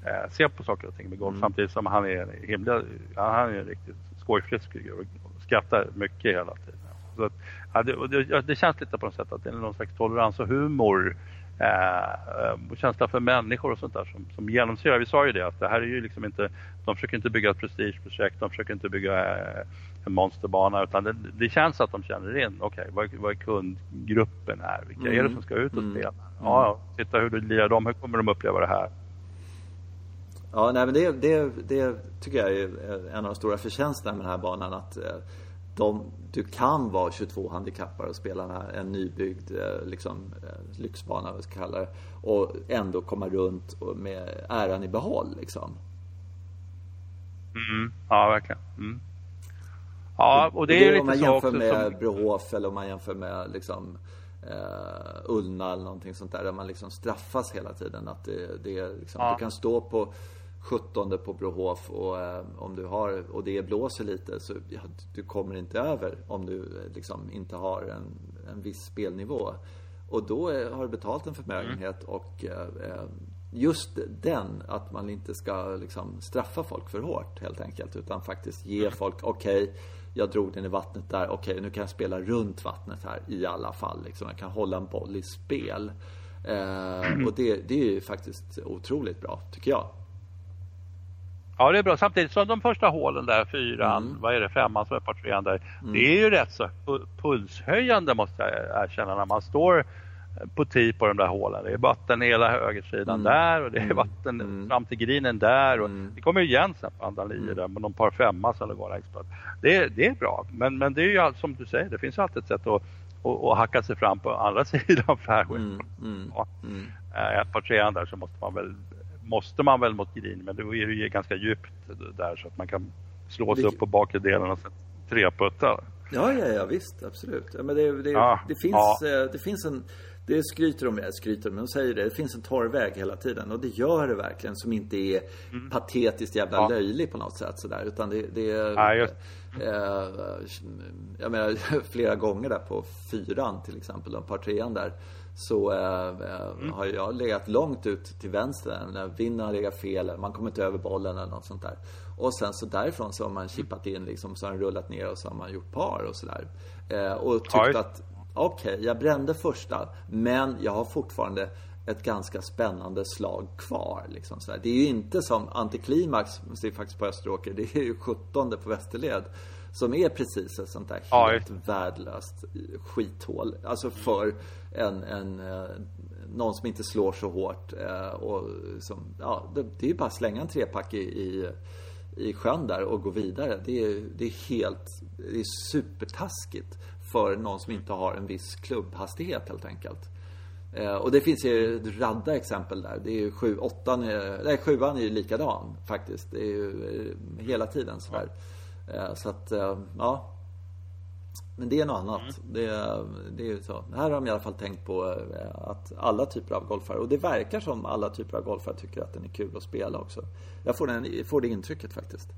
eh, se på saker och ting med golf Mm. samtidigt som han är himla, han är en riktigt skojfrisk och skrattar mycket hela tiden. Så att, ja, det, det känns lite på något sätt att det är någon slags tolerans och humor eh, och känsla för människor och sånt där som, som genomsyrar. Vi sa ju det att det här är ju liksom inte, de försöker inte bygga ett prestigeprojekt, de försöker inte bygga eh, en monsterbana utan det, det känns att de känner in, okej vad, är- vad är kundgruppen här? Vilka är det Mm. som ska ut och Mm. spela? Ja, ja, titta hur du lirar dem, hur kommer de uppleva det här? Ja, nej men det, det, det tycker jag är en av de stora förtjänsterna med den här banan att eh, de, du kan vara 22 handikappare och spela här, en nybyggd eh, liksom, eh, lyxbana, vad ska kalla det, och ändå komma runt och med äran i behåll liksom. Mm. Ja, verkligen. Mm. Ja, och det är ju om man jämför med som... Brohof eller om man jämför med liksom eh, Ullna eller någonting sånt där, där man liksom straffas hela tiden. Att det, det är liksom, Ja. Du kan stå på 17 på Brohof och eh, om du har, och det blåser lite så ja, du kommer inte över om du eh, liksom inte har en, en viss spelnivå. Och då eh, har du betalt en förmögenhet och eh, eh, just den, att man inte ska liksom straffa folk för hårt helt enkelt. Utan faktiskt ge folk, okej, jag drog den i vattnet där, okej nu kan jag spela runt vattnet här i alla fall. Liksom. Jag kan hålla en boll i spel. Eh, och det, det är ju faktiskt otroligt bra, tycker jag. Ja, det är bra. Samtidigt som de första hålen där, fyran, Mm. vad är det, femman som är på trean där. Det är ju rätt så pu- pulshöjande måste jag erkänna när man står på tee på de där hålen. Det är vatten hela högersidan där och det är vatten Mm. fram till grinen där. Och Mm. Det kommer ju igen sen på andra nio där med någon par femma som det går längst på. Det, det är bra. Men, men det är ju allt som du säger, det finns alltid ett sätt att, att, att hacka sig fram på andra (laughs) sidan fairway. Mm, mm, Ja. mm. Eh, Ett par trean där så måste man väl måste man väl mot green men då är det ju ganska djupt där så att man kan slå sig Det- upp på bakre delen och sen treputta. Ja, ja, ja visst, absolut. Ja, men det, det, Ja, det, finns, ja. eh, det finns en, det skryter de med, skryter men de säger det, det finns en torr väg hela tiden och det gör det verkligen som inte är patetiskt jävla Mm. Ja. löjlig på något sätt sådär utan det, det är Ja, just. eh, jag menar (laughs) flera gånger där på fyran till exempel, och par trean där så eh, eh, Mm. har jag legat långt ut till vänster när vinden har legat fel eller man kommer inte över bollen eller något sånt där. Och sen så därifrån så har man chippat in liksom så har den rullat ner och så har man gjort par och sådär. Eh, och tyckt just. att okej, jag brände första men jag har fortfarande ett ganska spännande slag kvar. Liksom så där. Det är ju inte som antiklimax, det är faktiskt på Österåker, det är ju 17 på Västerled. Som är precis ett sånt där helt värdelöst skithål. Alltså för en, en, eh, någon som inte slår så hårt. eh, Och som, ja, det, det är ju bara att slänga en trepack i, i, i sjön där och gå vidare. Det är, det är helt, det är supertaskigt för någon som inte har en viss klubbhastighet helt enkelt. Eh, och det finns ju radda exempel där. Det är ju sju, åttan, är- nej sjuan är ju likadan faktiskt. Det är ju eh, hela tiden sådär. Eh, så att, eh, ja. Men det är något annat. Mm. Det, det är ju så. Här har de i alla fall tänkt på att alla typer av golfare, och det verkar som alla typer av golfare tycker att den är kul att spela också. Jag får, den, får det intrycket faktiskt.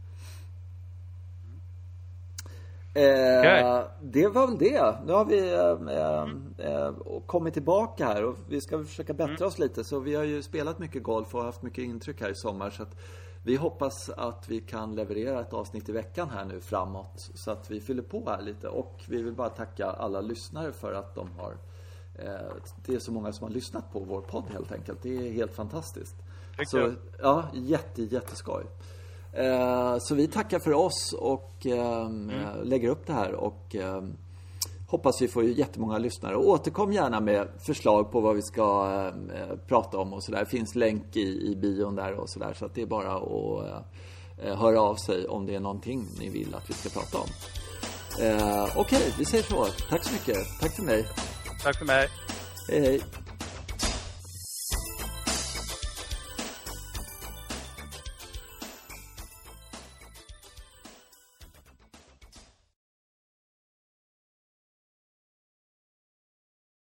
Eh, Det var väl det. Nu har vi eh, eh, kommit tillbaka här och vi ska försöka bättra mm. oss lite. Så vi har ju spelat mycket golf och haft mycket intryck här i sommar. Så att vi hoppas att vi kan leverera ett avsnitt i veckan här nu framåt. Så att vi fyller på här lite. Och vi vill bara tacka alla lyssnare för att de har eh, Det är så många som har lyssnat på vår podd helt enkelt. Det är helt fantastiskt. Så, ja, jätte, jätteskoj. Eh, så vi tackar för oss och ehm, mm. lägger upp det här och ehm, hoppas vi får jättemånga lyssnare. Och återkom gärna med förslag på vad vi ska eh, prata om och sådär. Det finns länk i, i bion där och sådär. Så att det är bara att eh, höra av sig om det är någonting ni vill att vi ska prata om. Okej, okay, vi säger så. Tack så mycket. Tack för mig. Tack för mig. Hej, hej.